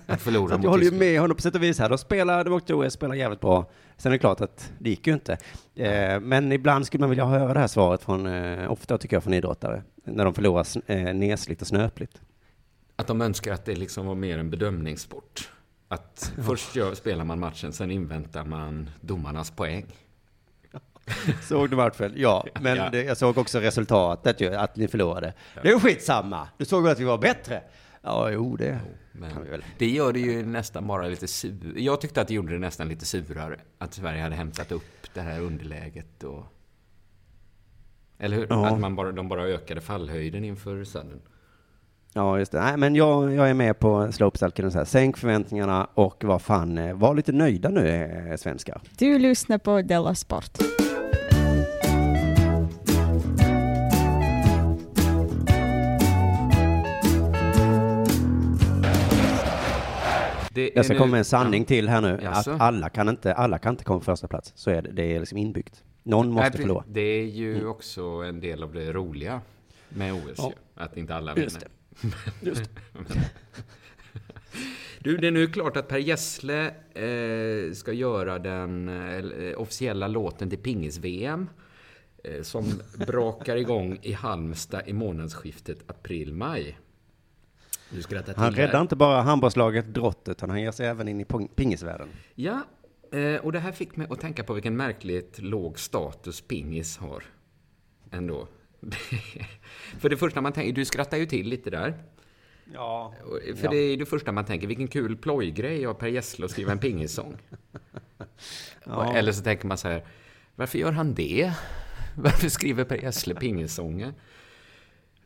att förlora mot jag håller ju med honom på sätt och vis här. De spelar, de åkte OS, spelar jävligt bra. Sen är det klart att det gick ju inte. Eh, men ibland skulle man vilja höra det här svaret från, eh, ofta tycker jag från idrottare, när de förlorar eh, nesligt och snöpligt. Att de önskar att det liksom var mer en bedömningssport. Att först gör, spelar man matchen, sen inväntar man domarnas poäng. <laughs> Såg du matchen? Ja, men Ja. Det, jag såg också resultatet ju, att ni förlorade. Det är ju skitsamma. Du såg väl att vi var bättre? Ja, jo, det Men kan vi väl. det gör det ju nästan bara lite sur. Jag tyckte att det gjorde det nästan lite surare. Att Sverige hade hämtat upp det här underläget och... Eller hur? Ja. Att man bara, de bara ökade fallhöjden inför Sudden. Ja, just det. Nej, men jag, jag är med på slopestyle så här. Sänk förväntningarna och vad fan, eh, var lite nöjda nu, eh, svenskar. Du lyssnar på Della Sport. Det Jag ska är komma nu- med en sanning till här nu. Jaså? Att alla kan inte, alla kan inte komma på första plats. Så är det. Det är liksom inbyggt. Någon måste Nej, förlora. Det är ju också en del av det roliga med OS Ja. ju, Att inte alla Just vinner. <laughs> Du, det är nu klart att Per Gessle eh, ska göra den eh, officiella låten till pingis-VM. Eh, som brakar igång i Halmstad i månadsskiftet april-maj. Du skrattar till Han räddar inte bara handbollslaget Drott, utan han ger sig även in i pingisvärlden. Ja, eh, och det här fick mig att tänka på vilken märkligt låg status pingis har. Ändå. <laughs> För det första man tänker, du skrattar ju till lite där. Ja. För det är det första man tänker, vilken kul plojgrej av Per Gessle att skriva en pingissång. <laughs> Ja. Eller så tänker man så här, varför gör han det? <laughs> Varför skriver Per Gessle pingissånger?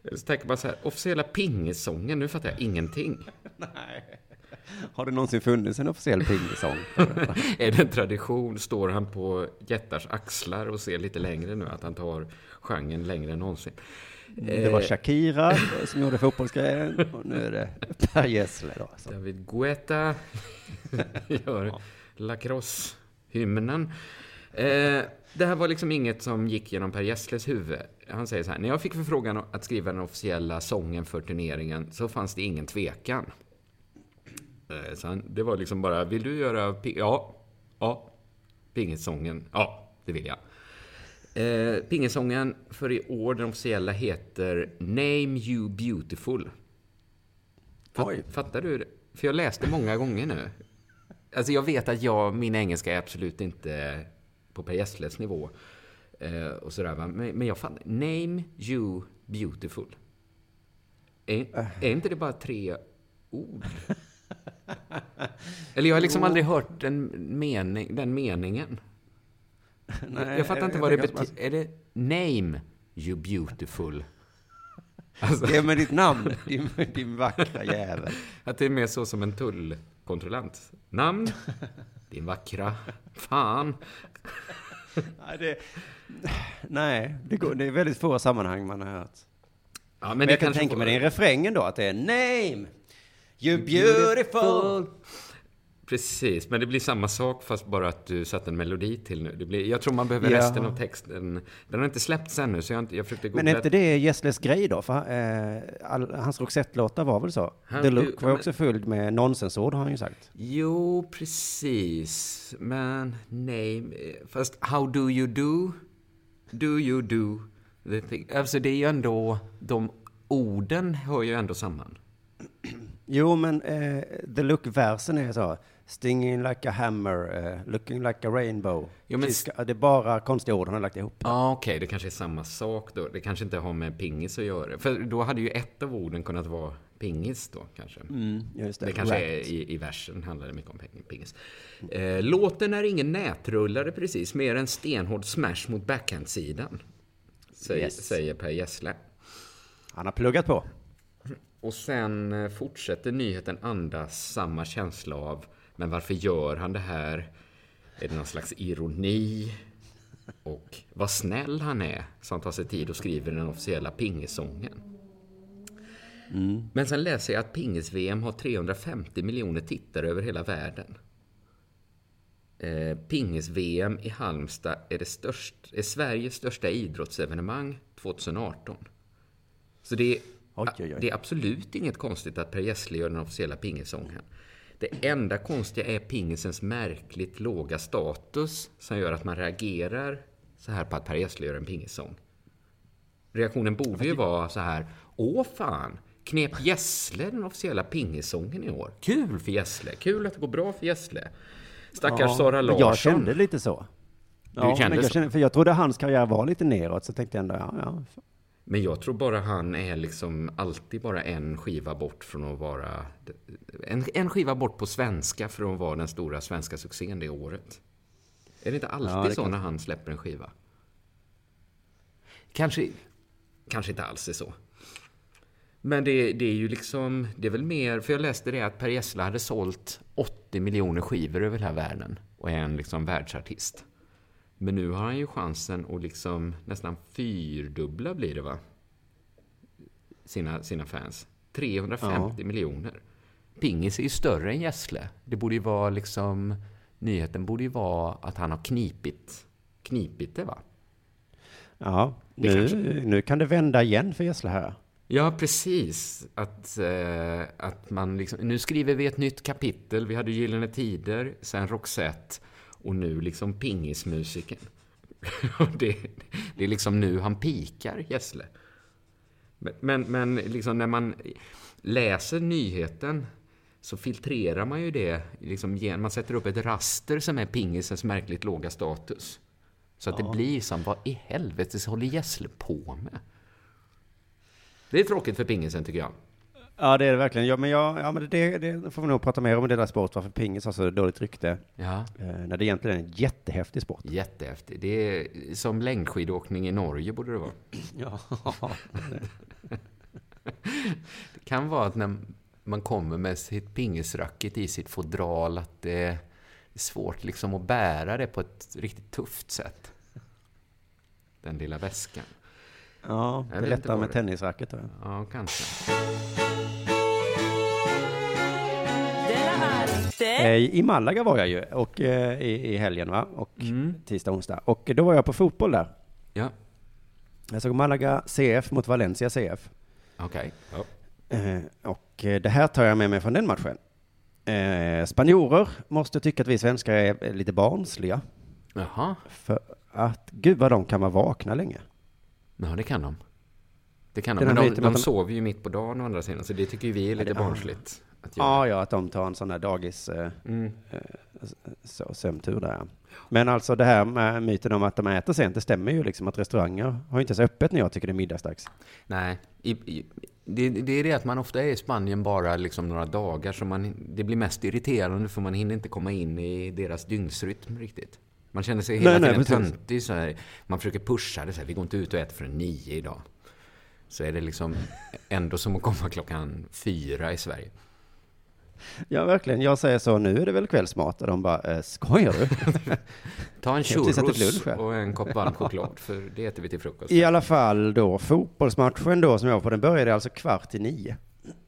Eller så tänker man så här, officiella pingissången, nu fattar jag ingenting. Har det någonsin funnits en officiell pingisång? <laughs> Är det en tradition? Står han på jättars axlar och ser lite längre nu? Att han tar genren längre än någonsin? Det var Shakira som gjorde fotbollsgrejen och nu är det Per Gessle då. David Guetta <laughs> gör lacrosse-hymnen. Eh, det här var liksom inget som gick genom Per Gessles huvud. Han säger så här, när jag fick förfrågan att skriva den officiella sången för turneringen så fanns det ingen tvekan. Eh, så han, det var liksom bara, vill du göra, ja, ja, pingissången, ja, det vill jag. Eh, pingisången för i år, den officiella, heter Name You Beautiful. Fatt, Oj. Fattar du? det? För jag läste många gånger nu. Alltså jag vet att jag, min engelska är absolut inte på Per Gessles nivå. Eh, och sådär, va? Men, men jag fattar. Name you beautiful. Är, är inte det bara tre ord? Eller jag har liksom aldrig hört den, mening, den meningen. Nej, jag fattar inte jag vad det betyder. Är det name you beautiful? Alltså, Ge mig ditt namn, din, din vackra jävel. Att det är mer så som en tullkontrollant. Namn? Din vackra. Fan. Nej, det, nej det, går, det är väldigt få sammanhang man har hört. Ja, men, Men, jag kan tänka mig det är refrängen då, att det är name, you beautiful. Precis, men det blir samma sak fast bara att du satte en melodi till nu. Det blir, jag tror man behöver Ja. resten av texten. Den har inte släppts ännu, så jag, inte, jag försökte googla. Men är inte det Gessles grej då? För, eh, all, hans Roxette-låtar var väl så? Han- The Look var men- också fylld med nonsensord har han ju sagt. Jo, precis. Men nej, fast how do you do? Do you do? The thing? Alltså det är ju ändå, de orden hör ju ändå samman. Jo, men eh, The Look-versen är så. Stinging like a hammer, eh, looking like a rainbow. Jo, men- det är bara konstiga ord han har lagt ihop. Ja, okej, det kanske är samma sak då. Det kanske inte har med pingis att göra. För då hade ju ett av orden kunnat vara pingis då, kanske. Mm, det. Det kanske är i, i versen handlar det mycket om ping- pingis. Eh, låten är ingen nätrullare precis, mer en stenhård smash mot backhand-sidan. Säger, Yes. säger Per Gessle. Han har pluggat på. Och sen eh, fortsätter nyheten andas samma känsla av men varför gör han det här? Är det någon slags ironi? Och vad snäll han är som tar sig tid och skriver den officiella pingisången. Men sen läser jag att pingis-VM har 350 miljoner tittare över hela världen. Eh, Pingis-VM i Halmstad är, det störst, är Sveriges största idrottsevenemang 2018. Så det är, Oj, oj, oj. det är absolut inget konstigt att Per Gessle gör den officiella pingisången. Det enda konstiga är pingisens märkligt låga status som gör att man reagerar så här på att Per Gessle gör en pingissång. Reaktionen borde ju vara så här, åh fan, knep Gessle den officiella pingisången i år? Kul för Gessle, kul att det går bra för Gessle. Stackars Sara men Larsson. Jag kände lite så. Ja, kände men jag så? kände, för jag trodde hans karriär var lite neråt, så tänkte jag ändå, ja, ja. Men jag tror bara han är liksom alltid bara en skiva bort från att vara... En, en skiva bort på svenska från att vara den stora svenska succén det året. Är det inte alltid Ja, så kan- när han släpper en skiva? Kanske, kanske inte alls är så. Men det, det är ju liksom, det är väl mer, för jag läste det att Per Gessle hade sålt 80 miljoner skivor över hela världen och är en liksom världsartist. Men nu har han ju chansen att liksom nästan fyrdubbla blir det va? Sina, sina fans. 350 miljoner. Pingis är ju större än Gessle. Det borde ju vara liksom, nyheten borde ju vara att han har knipit, knipit det va? ja nu, nu kan det vända igen för Gessle här. Ja, precis. Att, eh, att man liksom, nu skriver vi ett nytt kapitel. Vi hade Gyllene Tider, sen Roxette och nu liksom pingismusiken. <laughs> Det, det är liksom nu han pikar, Gessle. Men, men, men liksom när man läser nyheten så filtrerar man ju det. Liksom, man sätter upp ett raster som är pingisens märkligt låga status. Så att det blir som, vad i helvete håller Gessle på med? Det är tråkigt för pingisen tycker jag. Ja, det är det verkligen. Ja, men, jag, ja, men det, det får vi nog prata mer om i Dela Sport, varför pingis har så dåligt rykte. Ja, Eh, när det egentligen är en jättehäftig sport. jättehäftigt. Det är som längdskidåkning i Norge borde det vara. <laughs> Ja. <laughs> Det kan vara att när man kommer med sitt pingisracket i sitt fodral att det är svårt liksom att bära det på ett riktigt tufft sätt. Den lilla väskan. Ja, det är lättare med tennisracket. jag. Ja, kanske. Eh, I Malaga var jag ju, och, eh, i, i helgen va? Och tisdag, onsdag. Och då var jag på fotboll där. Ja, Jag såg Malaga CF mot Valencia CF. okej. Ja. Eh, och det här tar jag med mig från den matchen. Spanjorer måste tycka att vi svenskar är är lite barnsliga. Jaha, För att, gud vad de kan vara vakna länge. Ja det kan de. Det kan de. Men de, de de- sover ju mitt på dagen å andra sidan, så det tycker ju vi är lite Ja. barnsligt. Att göra. Ja, ja, att de tar en sån där dagis eh, Mm. så, sömntur där. Men alltså det här med myten om att de äter sent, det stämmer ju liksom att restauranger har inte ens öppet när jag tycker det är middagsdags. Nej, i, i, det, det är det att man ofta är i Spanien bara liksom några dagar, så man, det blir mest irriterande för man hinner inte komma in i deras dygnsrytm riktigt. Man känner sig hela Nej, tiden töntig. Så här. Man försöker pusha det så här, vi går inte ut och äter förrän nio idag. Så är det liksom ändå som att komma klockan fyra i Sverige. Ja, verkligen. Jag säger så, nu är det väl kvällsmat? Och de bara, eh, skojar du? <laughs> Ta en churros och en kopp <laughs> varm choklad, för det äter vi till frukost. I alla fall då, fotbollsmatchen då som jag var på, den började alltså kvart i nio.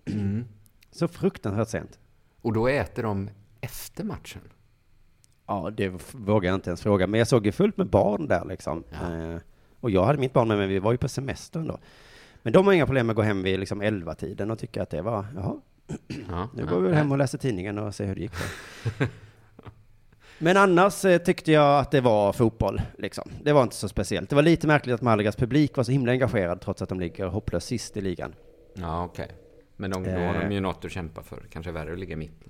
Mm. Så fruktansvärt sent. Och då äter de efter matchen. Ja, det vågar jag inte ens fråga. Men jag såg ju fullt med barn där liksom. Ja. Eh, och jag hade mitt barn med mig, vi var ju på semestern då. Men de har inga problem med att gå hem vid liksom 11-tiden och tycka att det var, jaha, Ja, <clears throat> nu går vi väl hem och läser tidningen och ser hur det gick. <laughs> Men annars eh, tyckte jag att det var fotboll, liksom. Det var inte så speciellt. Det var lite märkligt att Malagas publik var så himla engagerad trots att de ligger hopplöst sist i ligan. Ja, okej. Men de, då har Eh. de ju något att kämpa för. Kanske värre att ligga i mitten.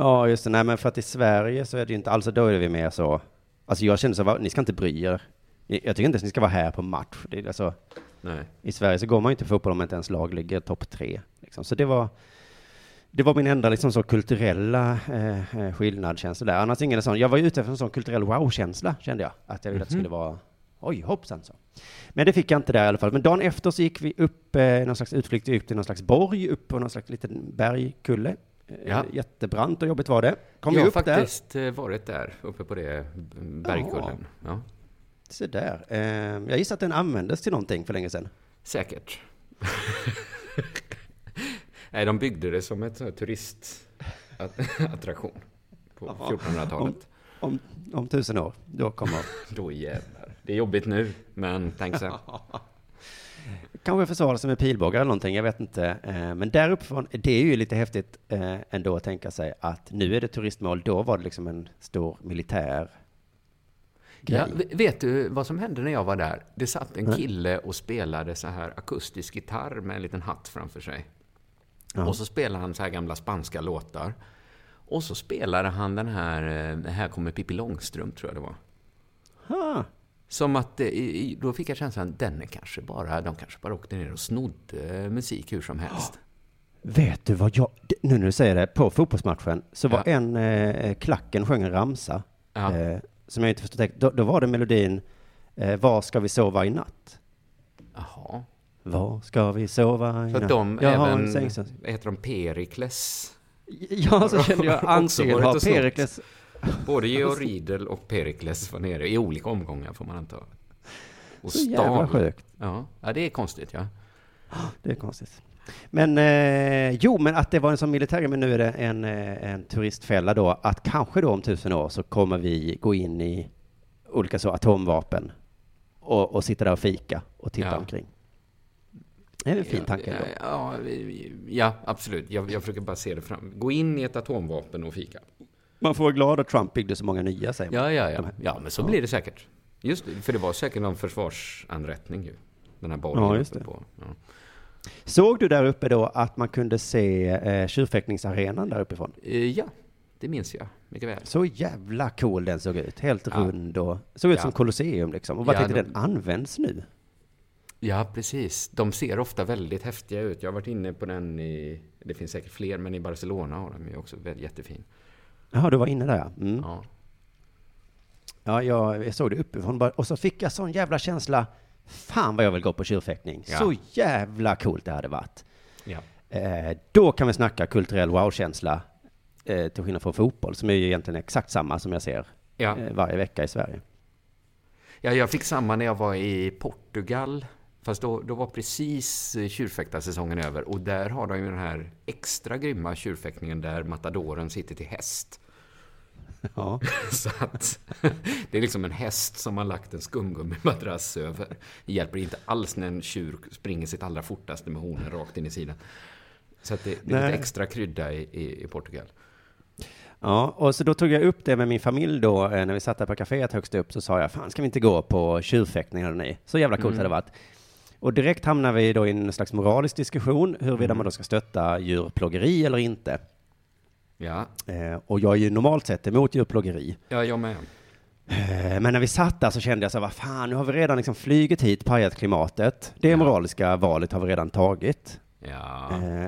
Ja, just det. Nej, men för att i Sverige så är det ju inte alls, då är vi mer så, alltså jag känner så, va- ni ska inte bry er. Jag tycker inte ens ni ska vara här på match. Det är alltså, Nej. I Sverige så går man ju inte fotboll om inte ens lag ligger topp tre. Liksom. Så det var, det var min enda liksom så kulturella eh, eh, skillnad, känns det där. Annars ingen sån, jag var ju ute efter en sån kulturell wow-känsla, kände jag. Att jag ville att det skulle vara, oj, hoppsan så. Men det fick jag inte där i alla fall. Men dagen efter så gick vi upp, eh, någon slags utflykt upp till någon slags borg, upp på någon slags liten bergkulle. Eh, Ja. Jättebrant och jobbigt var det. Kom jag har upp där. faktiskt eh, varit där, uppe på det bergkullen. Ja. Se där. Eh, jag gissar att den användes till någonting för länge sedan. Säkert. <laughs> Nej, de byggde det som ett turistattraktion på 1400-talet. Om, om tusen år, då kommer <laughs> Då jävlar. Det är jobbigt nu, men tänk sen. <laughs> Kanske försvara sig med pilbågar eller någonting, jag vet inte. Eh, Men där uppifrån, det är ju lite häftigt eh, ändå att tänka sig att nu är det turistmål, då var det liksom en stor militär grej. Ja, vet du vad som hände när jag var där? Det satt en kille och spelade så här akustisk gitarr med en liten hatt framför sig. Ja. Och så spelade han så här gamla spanska låtar. Och så spelade han den här, eh, Här kommer Pippi Långstrump, tror jag det var. Ah, Som att, då fick jag känslan, den är kanske bara, de kanske bara åkte ner och snodde musik hur som helst. <gasps> vet du vad jag, nu när du säger det, på fotbollsmatchen så var Ja. en, eh, klacken sjöng en ramsa, Ja. eh, som jag inte förstod, då, då var det melodin, eh, Var ska vi sova i natt? Jaha. Var ska vi sova i Så natt? att de jag även, heter de, Perikles? Ja, så kände jag <laughs> antingen har. Perikles Både <laughs> Georg Riedel och Perikles var nere i olika omgångar, får man anta. Och Så jävla stal. sjukt. Ja. ja, det är konstigt, ja. <gasps> Det är konstigt. Men eh, jo, men att det var en sån militär, men nu är det en, eh, en turistfälla då, att kanske då om tusen år så kommer vi gå in i olika så atomvapen och, och sitta där och fika och titta Ja. omkring. Det är en fin tanke Ja, då. ja, vi- ja, absolut. Jag, jag försöker bara se det fram. Gå in i ett atomvapen och fika. Man får vara glad att Trump byggde så många nya, säger man. Ja, ja, ja. Ja, men så blir det säkert. Just det, för det var säkert någon försvarsanrättning ju. Den här bollen Ja, uppe på. Ja. Såg du där uppe då att man kunde se eh, tjurfäktningsarenan där uppifrån? Eh, ja, det minns jag mycket väl. Så jävla cool den såg ut. Helt Ja. rund och såg ut Ja. som Colosseum liksom. Och bara Ja, tänkte, de- den används nu. Ja, precis. De ser ofta väldigt häftiga ut. Jag har varit inne på den i, det finns säkert fler, men i Barcelona har de ju också väldigt jättefin. Jaha, du var inne där ja. Mm. Ja. Ja, jag, såg det uppifrån bara, och så fick jag sån jävla känsla. Fan vad jag vill gå på tjurfäktning. Ja. Så jävla coolt det hade varit. ja. Eh, då kan vi snacka kulturell wow-känsla. Eh, till skillnad från fotboll, som är ju egentligen exakt samma som jag ser Ja. eh, varje vecka i Sverige. Ja, jag fick samma när jag var i Portugal. Fast då, då var precis eh, tjurfäktarsäsongen över. Och där har de ju den här extra grymma tjurfäktningen där matadoren sitter till häst. Ja. <laughs> Så att det är liksom en häst som har lagt en skumgummimadrass över. Det hjälper inte alls när en tjur springer sitt allra fortaste med hornen rakt in i sidan. Så att det, det är Nej. lite extra krydda i, i, i Portugal. ja, och så då tog jag upp det med min familj då, eh, när vi satt där på kaféet högst upp, så sa jag, fan ska vi inte gå på tjurfäktning hade ni? Så jävla coolt Mm. hade det varit. Och direkt hamnar vi då i en slags moralisk diskussion, huruvida Mm. man då ska stötta djurplågeri eller inte. Ja, Eh, och jag är ju normalt sett emot djurplågeri. ja jag med. Eh, Men när vi satt där så kände jag så här, vad fan, nu har vi redan liksom flugit hit, pajat klimatet. Det Ja. moraliska valet har vi redan tagit. Ja. Eh,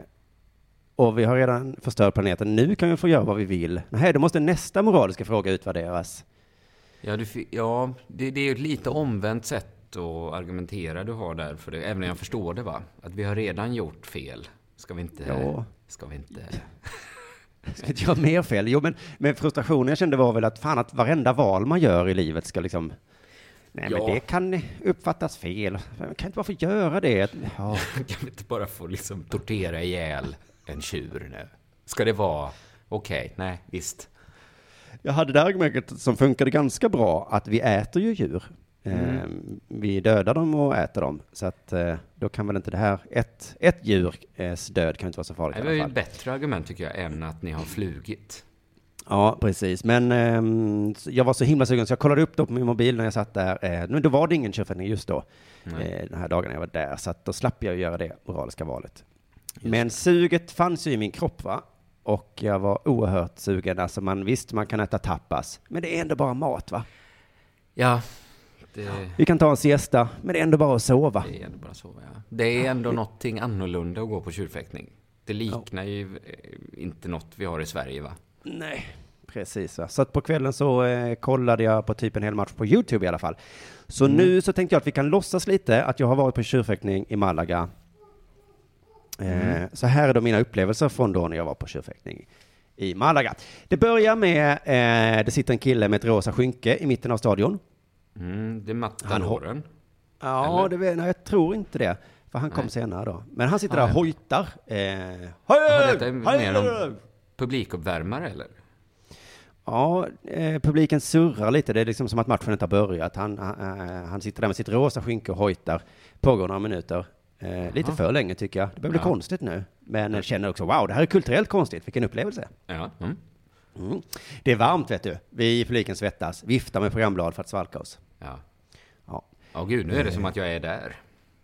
och vi har redan förstört planeten. Nu kan vi få göra vad vi vill. Nej, då måste nästa moraliska fråga utvärderas. Ja, du, ja det, det är ju ett lite omvänt sätt att argumentera du har där. För det, även om jag förstår det, va? Att vi har redan gjort fel. Ska vi inte... Ja. Ska vi inte... <laughs> Ska inte göra mer fel? Jo, men, men frustrationen jag kände var väl att fan att varenda val man gör i livet ska liksom Nej, Ja. men det kan uppfattas fel. Man kan inte bara få göra det. Ja. <laughs> Kan vi inte bara få liksom tortera ihjäl en tjur nu? Ska det vara... Okej, nej, visst. Jag hade det argumentet som funkade ganska bra, att vi äter ju djur. Mm. Eh, vi dödar dem och äter dem. Så att eh, då kan väl inte det här, ett, ett djurs död kan inte vara så farligt Det var ju ett bättre argument tycker jag, än att ni har flugit. Ja, precis. Men så jag var så himla sugen så jag kollade upp då på min mobil när jag satt där. Eh, men då var det ingen tjurfäktning just då, eh, den här dagen jag var där. Så att då slapp jag göra det moraliska valet. Men suget fanns ju i min kropp va? Och jag var oerhört sugen. Alltså man visst, man kan äta tapas. Men det är ändå bara mat va? Ja, det, Vi kan ta en siesta, men det är ändå bara att sova. det är ändå bara så. Ja. Det är ändå någonting annorlunda att gå på tjurfäktning. Det liknar ju eh, inte något vi har i Sverige, va? Nej, precis. Va? Så att på kvällen så eh, kollade jag på typ en hel match på YouTube i alla fall. Så nu så tänkte jag att vi kan låtsas lite att jag har varit på tjurfäktning i Malaga. Eh, Så här är då mina upplevelser från då när jag var på tjurfäktning i Malaga. Det börjar med, eh, det sitter en kille med ett rosa skynke i mitten av stadion. Mm, det är Han matadoren. Ja, Eller? det vet, nej, jag tror inte det. För han kom senare då. Men han sitter där och hojtar. Eh, Jaha, detta är mer om publikuppvärmare, eller? Ja, eh, publiken surrar lite. Det är liksom som att matchen inte har börjat. Han, han, eh, han sitter där med sitt rosa skynke och hojtar. Pågår några minuter. Eh, lite för länge tycker jag. Det börjar bli konstigt nu. Men jag känner också, wow, det här är kulturellt konstigt. Vilken upplevelse. Ja. Mm. Mm. Det är varmt vet du. Vi i publiken svettas, viftar med programblad för att svalka oss. Ja. Ja. Ja, gud, nu är det som att jag är där.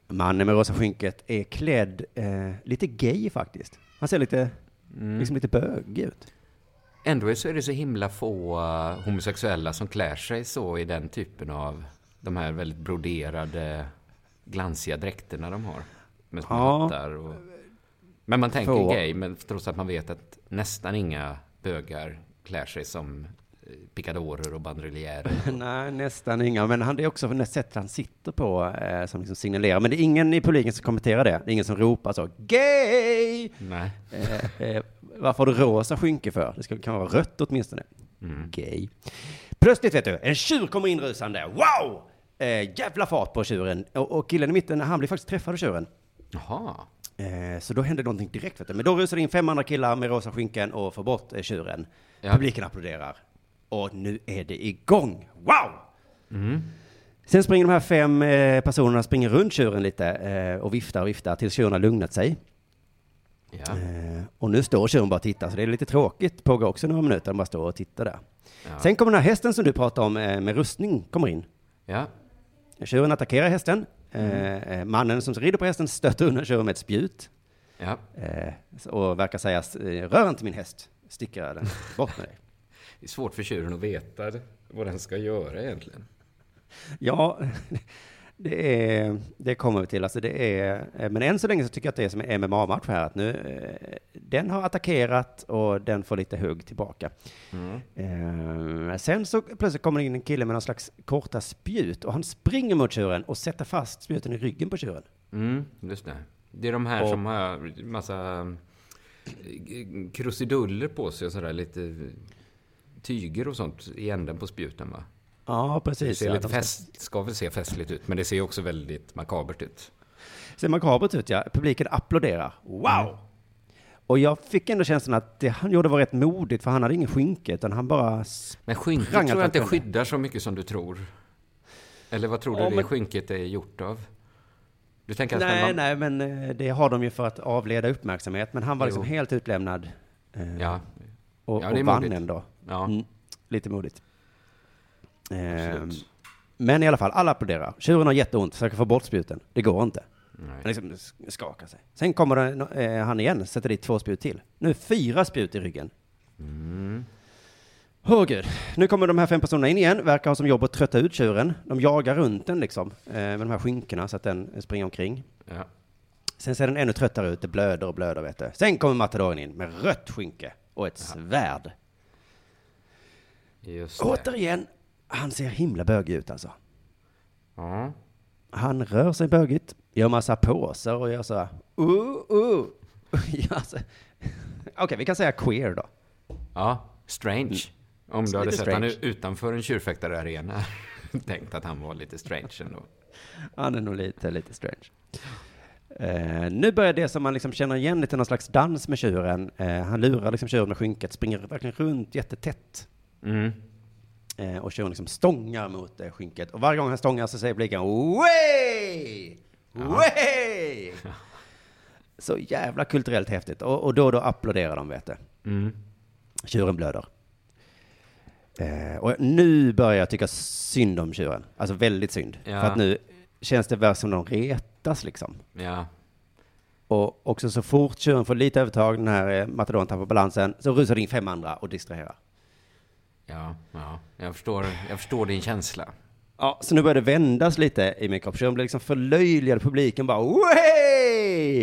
Mannen med rosa skynket är klädd eh, lite gay faktiskt. Han ser lite, Mm. liksom lite bögig ut. Ändå så är det så himla få uh, homosexuella som klär sig så i den typen av de här väldigt broderade, glansiga dräkterna de har. Med små Ja. hattar och... Men man tänker Få. gay, men trots att man vet att nästan inga bögar klär sig som eh, pickadorer och bandrillierer. <laughs> Nej, nästan inga. Men han, det är också det sättet han sitter på eh, som liksom signalerar. Men det är ingen i publiken som kommenterar det. Det är ingen som ropar så, gay! Nej. Eh, eh, varför har du rosa skynke för? Det ska, kan vara rött åtminstone. Mm. Gay. Plötsligt vet du, en tjur kommer inrusande. Wow! Eh, jävla fart på tjuren. Och, och killen i mitten, han blir faktiskt träffad av tjuren. Jaha. Eh, så då hände någonting direkt. Vet du. Men då rusar det in fem andra killar med rosa skynken och får bort eh, tjuren. Ja. Publiken applåderar. Och nu är det igång. Wow! Mm. Sen springer de här fem eh, personerna springer runt tjuren lite och viftar och viftar tills tjuren har lugnat sig. Ja. Och nu står tjuren bara och tittar, så det är lite tråkigt. Pågår också några minuter, de bara står och tittar där. Ja. Sen kommer den här hästen som du pratade om med rustning, kommer in. ja. Tjuren attackerar hästen. Eh, eh, mannen som rider på hästen stöter undan tjuren med ett spjut. Ja. Eh, och verkar säga, eh, rör inte min häst, sticker den bort med dig. <laughs> Det är svårt för tjuren att veta vad den ska göra egentligen. Ja, <laughs> det, är, det kommer vi till. Alltså det är, eh, men än så länge så tycker jag att det är som en MMA-match här. Att nu, eh, den har attackerat och den får lite hugg tillbaka. Eh, sen så plötsligt kommer det in en kille med någon slags korta spjut och han springer mot tjuren och sätter fast spjuten i ryggen på tjuren. Mm, just det. Det är de här Och- som har massa eh, krusiduller på sig och sådär, lite tyger och sånt i änden på sputen va? Ja, Det precis. ser ja. lite fest, ska väl se festligt ut, men det ser också väldigt makabert ut. ser makabert ut, ja. Publiken applåderar. Wow! Och jag fick ändå känslan att det han gjorde var rätt modigt, för han hade ingen skynke, utan han bara... Men skynket tror jag inte skyddar så mycket som du tror. Eller vad tror Ja, du det men- skynket är gjort av? Du tänker att Nej, man... nej, men eh, det har de ju för att avleda uppmärksamhet. Men han var Jo. liksom helt utlämnad. eh, Ja, och, ja, det är och vann modigt. ändå. ja Mm, lite modigt. Eh, absolut. men i alla fall, alla applåderar. Tjuren har jätteont, försöker få bort spjuten. Det går inte. Nej. Han liksom sk- skakar sig. Sen kommer det, eh, han igen, sätter dit två spjut till. Nu fyra spjut i ryggen. Mm. Åh gud. Nu kommer de här fem personerna in igen, verkar ha som jobb att trötta ut tjuren. De jagar runt den liksom, eh, med de här skynkena så att den springer omkring. Ja. Sen ser den ännu tröttare ut, det blöder och blöder vet du. Sen kommer matadoren in med rött skynke och ett svärd. Just det. Återigen, han ser himla bögig ut alltså. Ja. Han rör sig bögigt, gör massa påser och gör så här, uh, uh. <laughs> Alltså. Okej, vi kan säga queer då. ja, strange. Om du hade sett strange. honom utanför en tjurfäktararena. <laughs> Tänkt att han var lite strange ändå. Han är nog lite, lite strange. Eh, nu börjar det som man liksom känner igen lite någon slags dans med tjuren. Eh, han lurar liksom tjuren med skynket, springer verkligen runt jättetätt. Mm. Eh, och tjuren liksom stångar mot eh, skynket. Och varje gång han stångar så säger blicken way! Way! <laughs> Så jävla kulturellt häftigt. Och, och då och då applåderar de, vet du. Mm. Tjuren blöder. Eh, och nu börjar jag tycka synd om tjuren. Alltså väldigt synd. Ja. För att nu känns det väl som de retas liksom. Ja. Och också så fort tjuren får lite övertag, den här eh, tappar balansen, så rusar det in fem andra och distraherar. Ja, ja. Jag, förstår, jag förstår din känsla. Ja, så nu började det vändas lite i min kropp. Så jag blev liksom förlöjligad. Publiken bara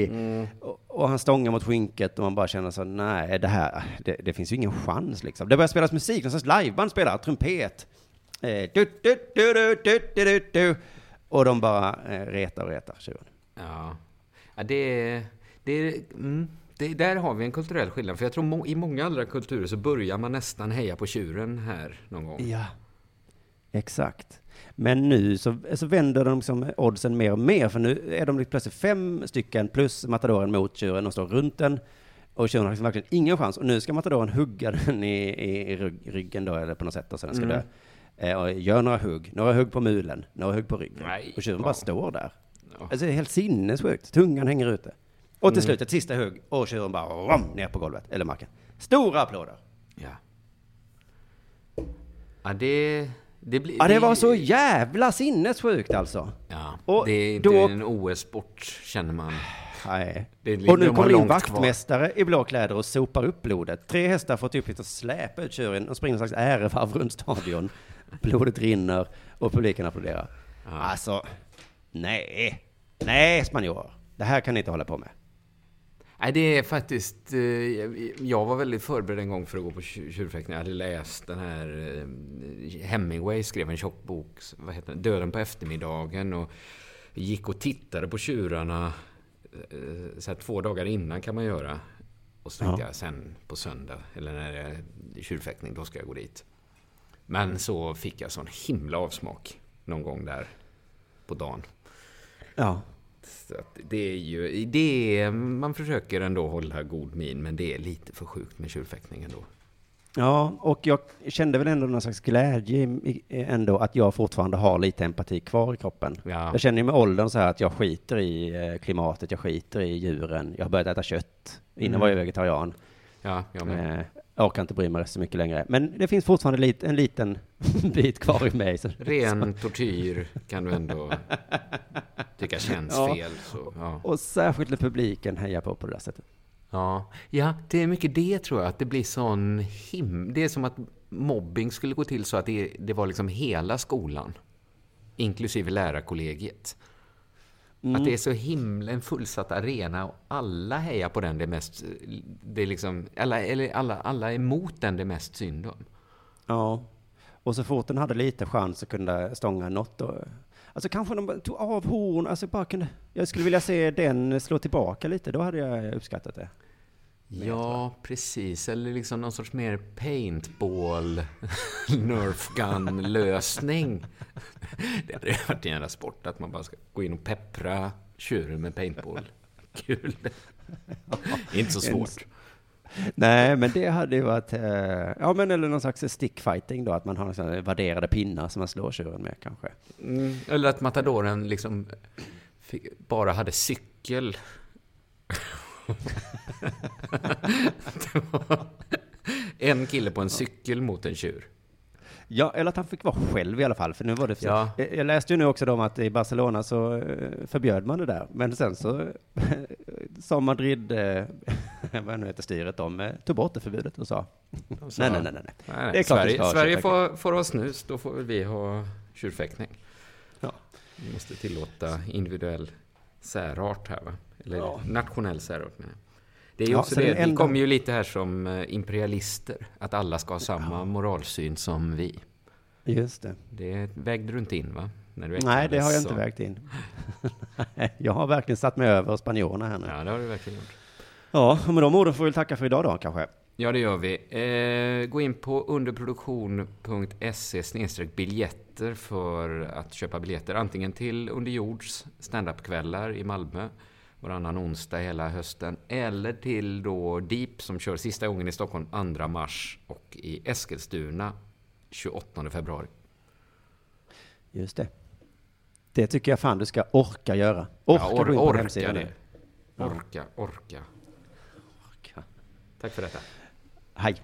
Mm. Och, och, han stångar mot skinket och man bara känner så nej, det här, det, det finns ju ingen chans liksom. Det börjar spelas musik, någon slags liveband spelar, trumpet. Eh, du, du, du, och de bara eh, retar och retar tjuren. Ja. ja, det, det, mm det, där har vi en kulturell skillnad. För jag tror må, i många andra kulturer så börjar man nästan heja på tjuren här någon gång. Ja, exakt. Men nu så, så vänder de liksom oddsen mer och mer, för nu är de plötsligt fem stycken plus matadoren mot tjuren och står runt den. Och tjuren har liksom verkligen ingen chans. Och nu ska matadoren hugga den i, i, i rygg, ryggen då, eller på något sätt, och så den ska Mm. dö. Eh, och gör några hugg. Några hugg på mulen, några hugg på ryggen. Nej, och tjuren ja. bara står där. Ja. Alltså det är helt sinnessjukt. Tungan hänger ute. Och till Mm. slut ett sista hugg, och tjuren bara rom, ner på golvet, eller marken. Stora applåder. Ja. Ja, det... Det, blir, Ja, det var så jävla sinnessjukt alltså. Ja, Och det är inte då- en OS-sport, känner man. Nej. Och nu kommer in långt kvar. vaktmästare i blå kläder och sopar upp blodet. Tre hästar får till uppgift att släpa ut tjuren och springer en slags ärevarv runt stadion. <laughs> Blodet rinner och publiken applåderar. Ja. Alltså, nej. Nej, spanjorer. Det här kan ni inte hålla på med. Nej, det är faktiskt... eh, Jag var väldigt förberedd en gång för att gå på tjur- tjurfäktning. Jag hade läst den här... eh, Hemingway skrev en tjock bok, vad heter den? Döden på eftermiddagen. Och gick och tittade på tjurarna eh, så här två dagar innan kan man göra. Och så tänkte Ja. jag sen på söndag, eller när det är tjurfäktning, då ska jag gå dit. Men så fick jag sån himla avsmak någon gång där på dagen. Ja. Så att det är ju, det är, man försöker ändå hålla god min, men det är lite för sjukt med tjurfäktning ändå. Ja, och jag kände väl ändå någon slags glädje ändå att jag fortfarande har lite empati kvar i kroppen. Ja. Jag känner ju med åldern så här att jag skiter i eh, klimatet, jag skiter i djuren, jag har börjat äta kött. Innan Mm. var jag vegetarian. Ja, jag med. Jag orkar inte bry mig så mycket längre. Men det finns fortfarande lit, en liten <laughs> bit kvar i mig. Så, Ren tortyr kan du ändå <laughs> tycka känns Ja. fel. Så, ja. och särskilt när publiken hejar på på det där sättet. Ja. ja, det är mycket det tror jag, att det blir sån him... Det är som att mobbing skulle gå till så att det, det var liksom hela skolan, inklusive lärarkollegiet. Mm. Att det är så himla en fullsatt arena och alla hejar på den det är mest... Det är liksom, alla, eller alla, alla är emot den det är mest synd om. Ja. Och så fort den hade lite chans att kunna stånga något då, Alltså kanske de tog av horn, alltså bara kunde, jag skulle vilja se den slå tillbaka lite, då hade jag uppskattat det. Ja, precis. Eller liksom någon sorts mer paintball, <laughs> nerf gun-lösning. Det hade ju varit en jävla sport, att man bara ska gå in och peppra tjuren med paintball. Kul. <laughs> Inte så svårt. Nej, men det hade ju varit, eh, ja men eller någon slags stickfighting då, att man har sådana värderade pinnar som man slår tjuren med kanske. Mm, eller att matadoren liksom bara hade cykel. <laughs> En kille på en cykel mot en tjur. Ja, eller att han fick vara själv i alla fall, för nu var det så. Ja. Jag- läste ju nu också om att i Barcelona så eh, förbjöd man det där, men sen så sa Madrid, eh, <laughs> vad nu heter styret, de eh, tog bort det förbudet och sa, Så- nej, nej, nej, nej. Nej, nej. Det är klart Sverige, ha Sverige får, får ha snus, då får vi ha tjurfäktning. Ja. Vi måste tillåta individuell särart här va? Eller Ja. nationell särart menar jag. Det är ju Ja, också så det, den vi enda- kommer ju lite här som eh, imperialister. Att alla ska ha samma moralsyn som vi. Just det. Det vägde du inte in va? När du Nej, det har jag äckades, inte så- vägt in. <laughs> jag har verkligen satt mig över spanjorerna här nu. Ja, det har du verkligen gjort. Ja, med de orden får vi tacka för idag då kanske. Ja, det gör vi. Eh, gå in på underproduktion.se biljetter för att köpa biljetter. Antingen till Underjords standupkvällar i Malmö varannan onsdag hela hösten. Eller till då Deep som kör sista gången i Stockholm 2 mars och i Eskilstuna 28 februari. Just det. Det tycker jag fan du ska orka göra. Orka Ja, or- gå in på orka hemsidan det. nu. Orka, orka. Orka. Tack för detta. Hej.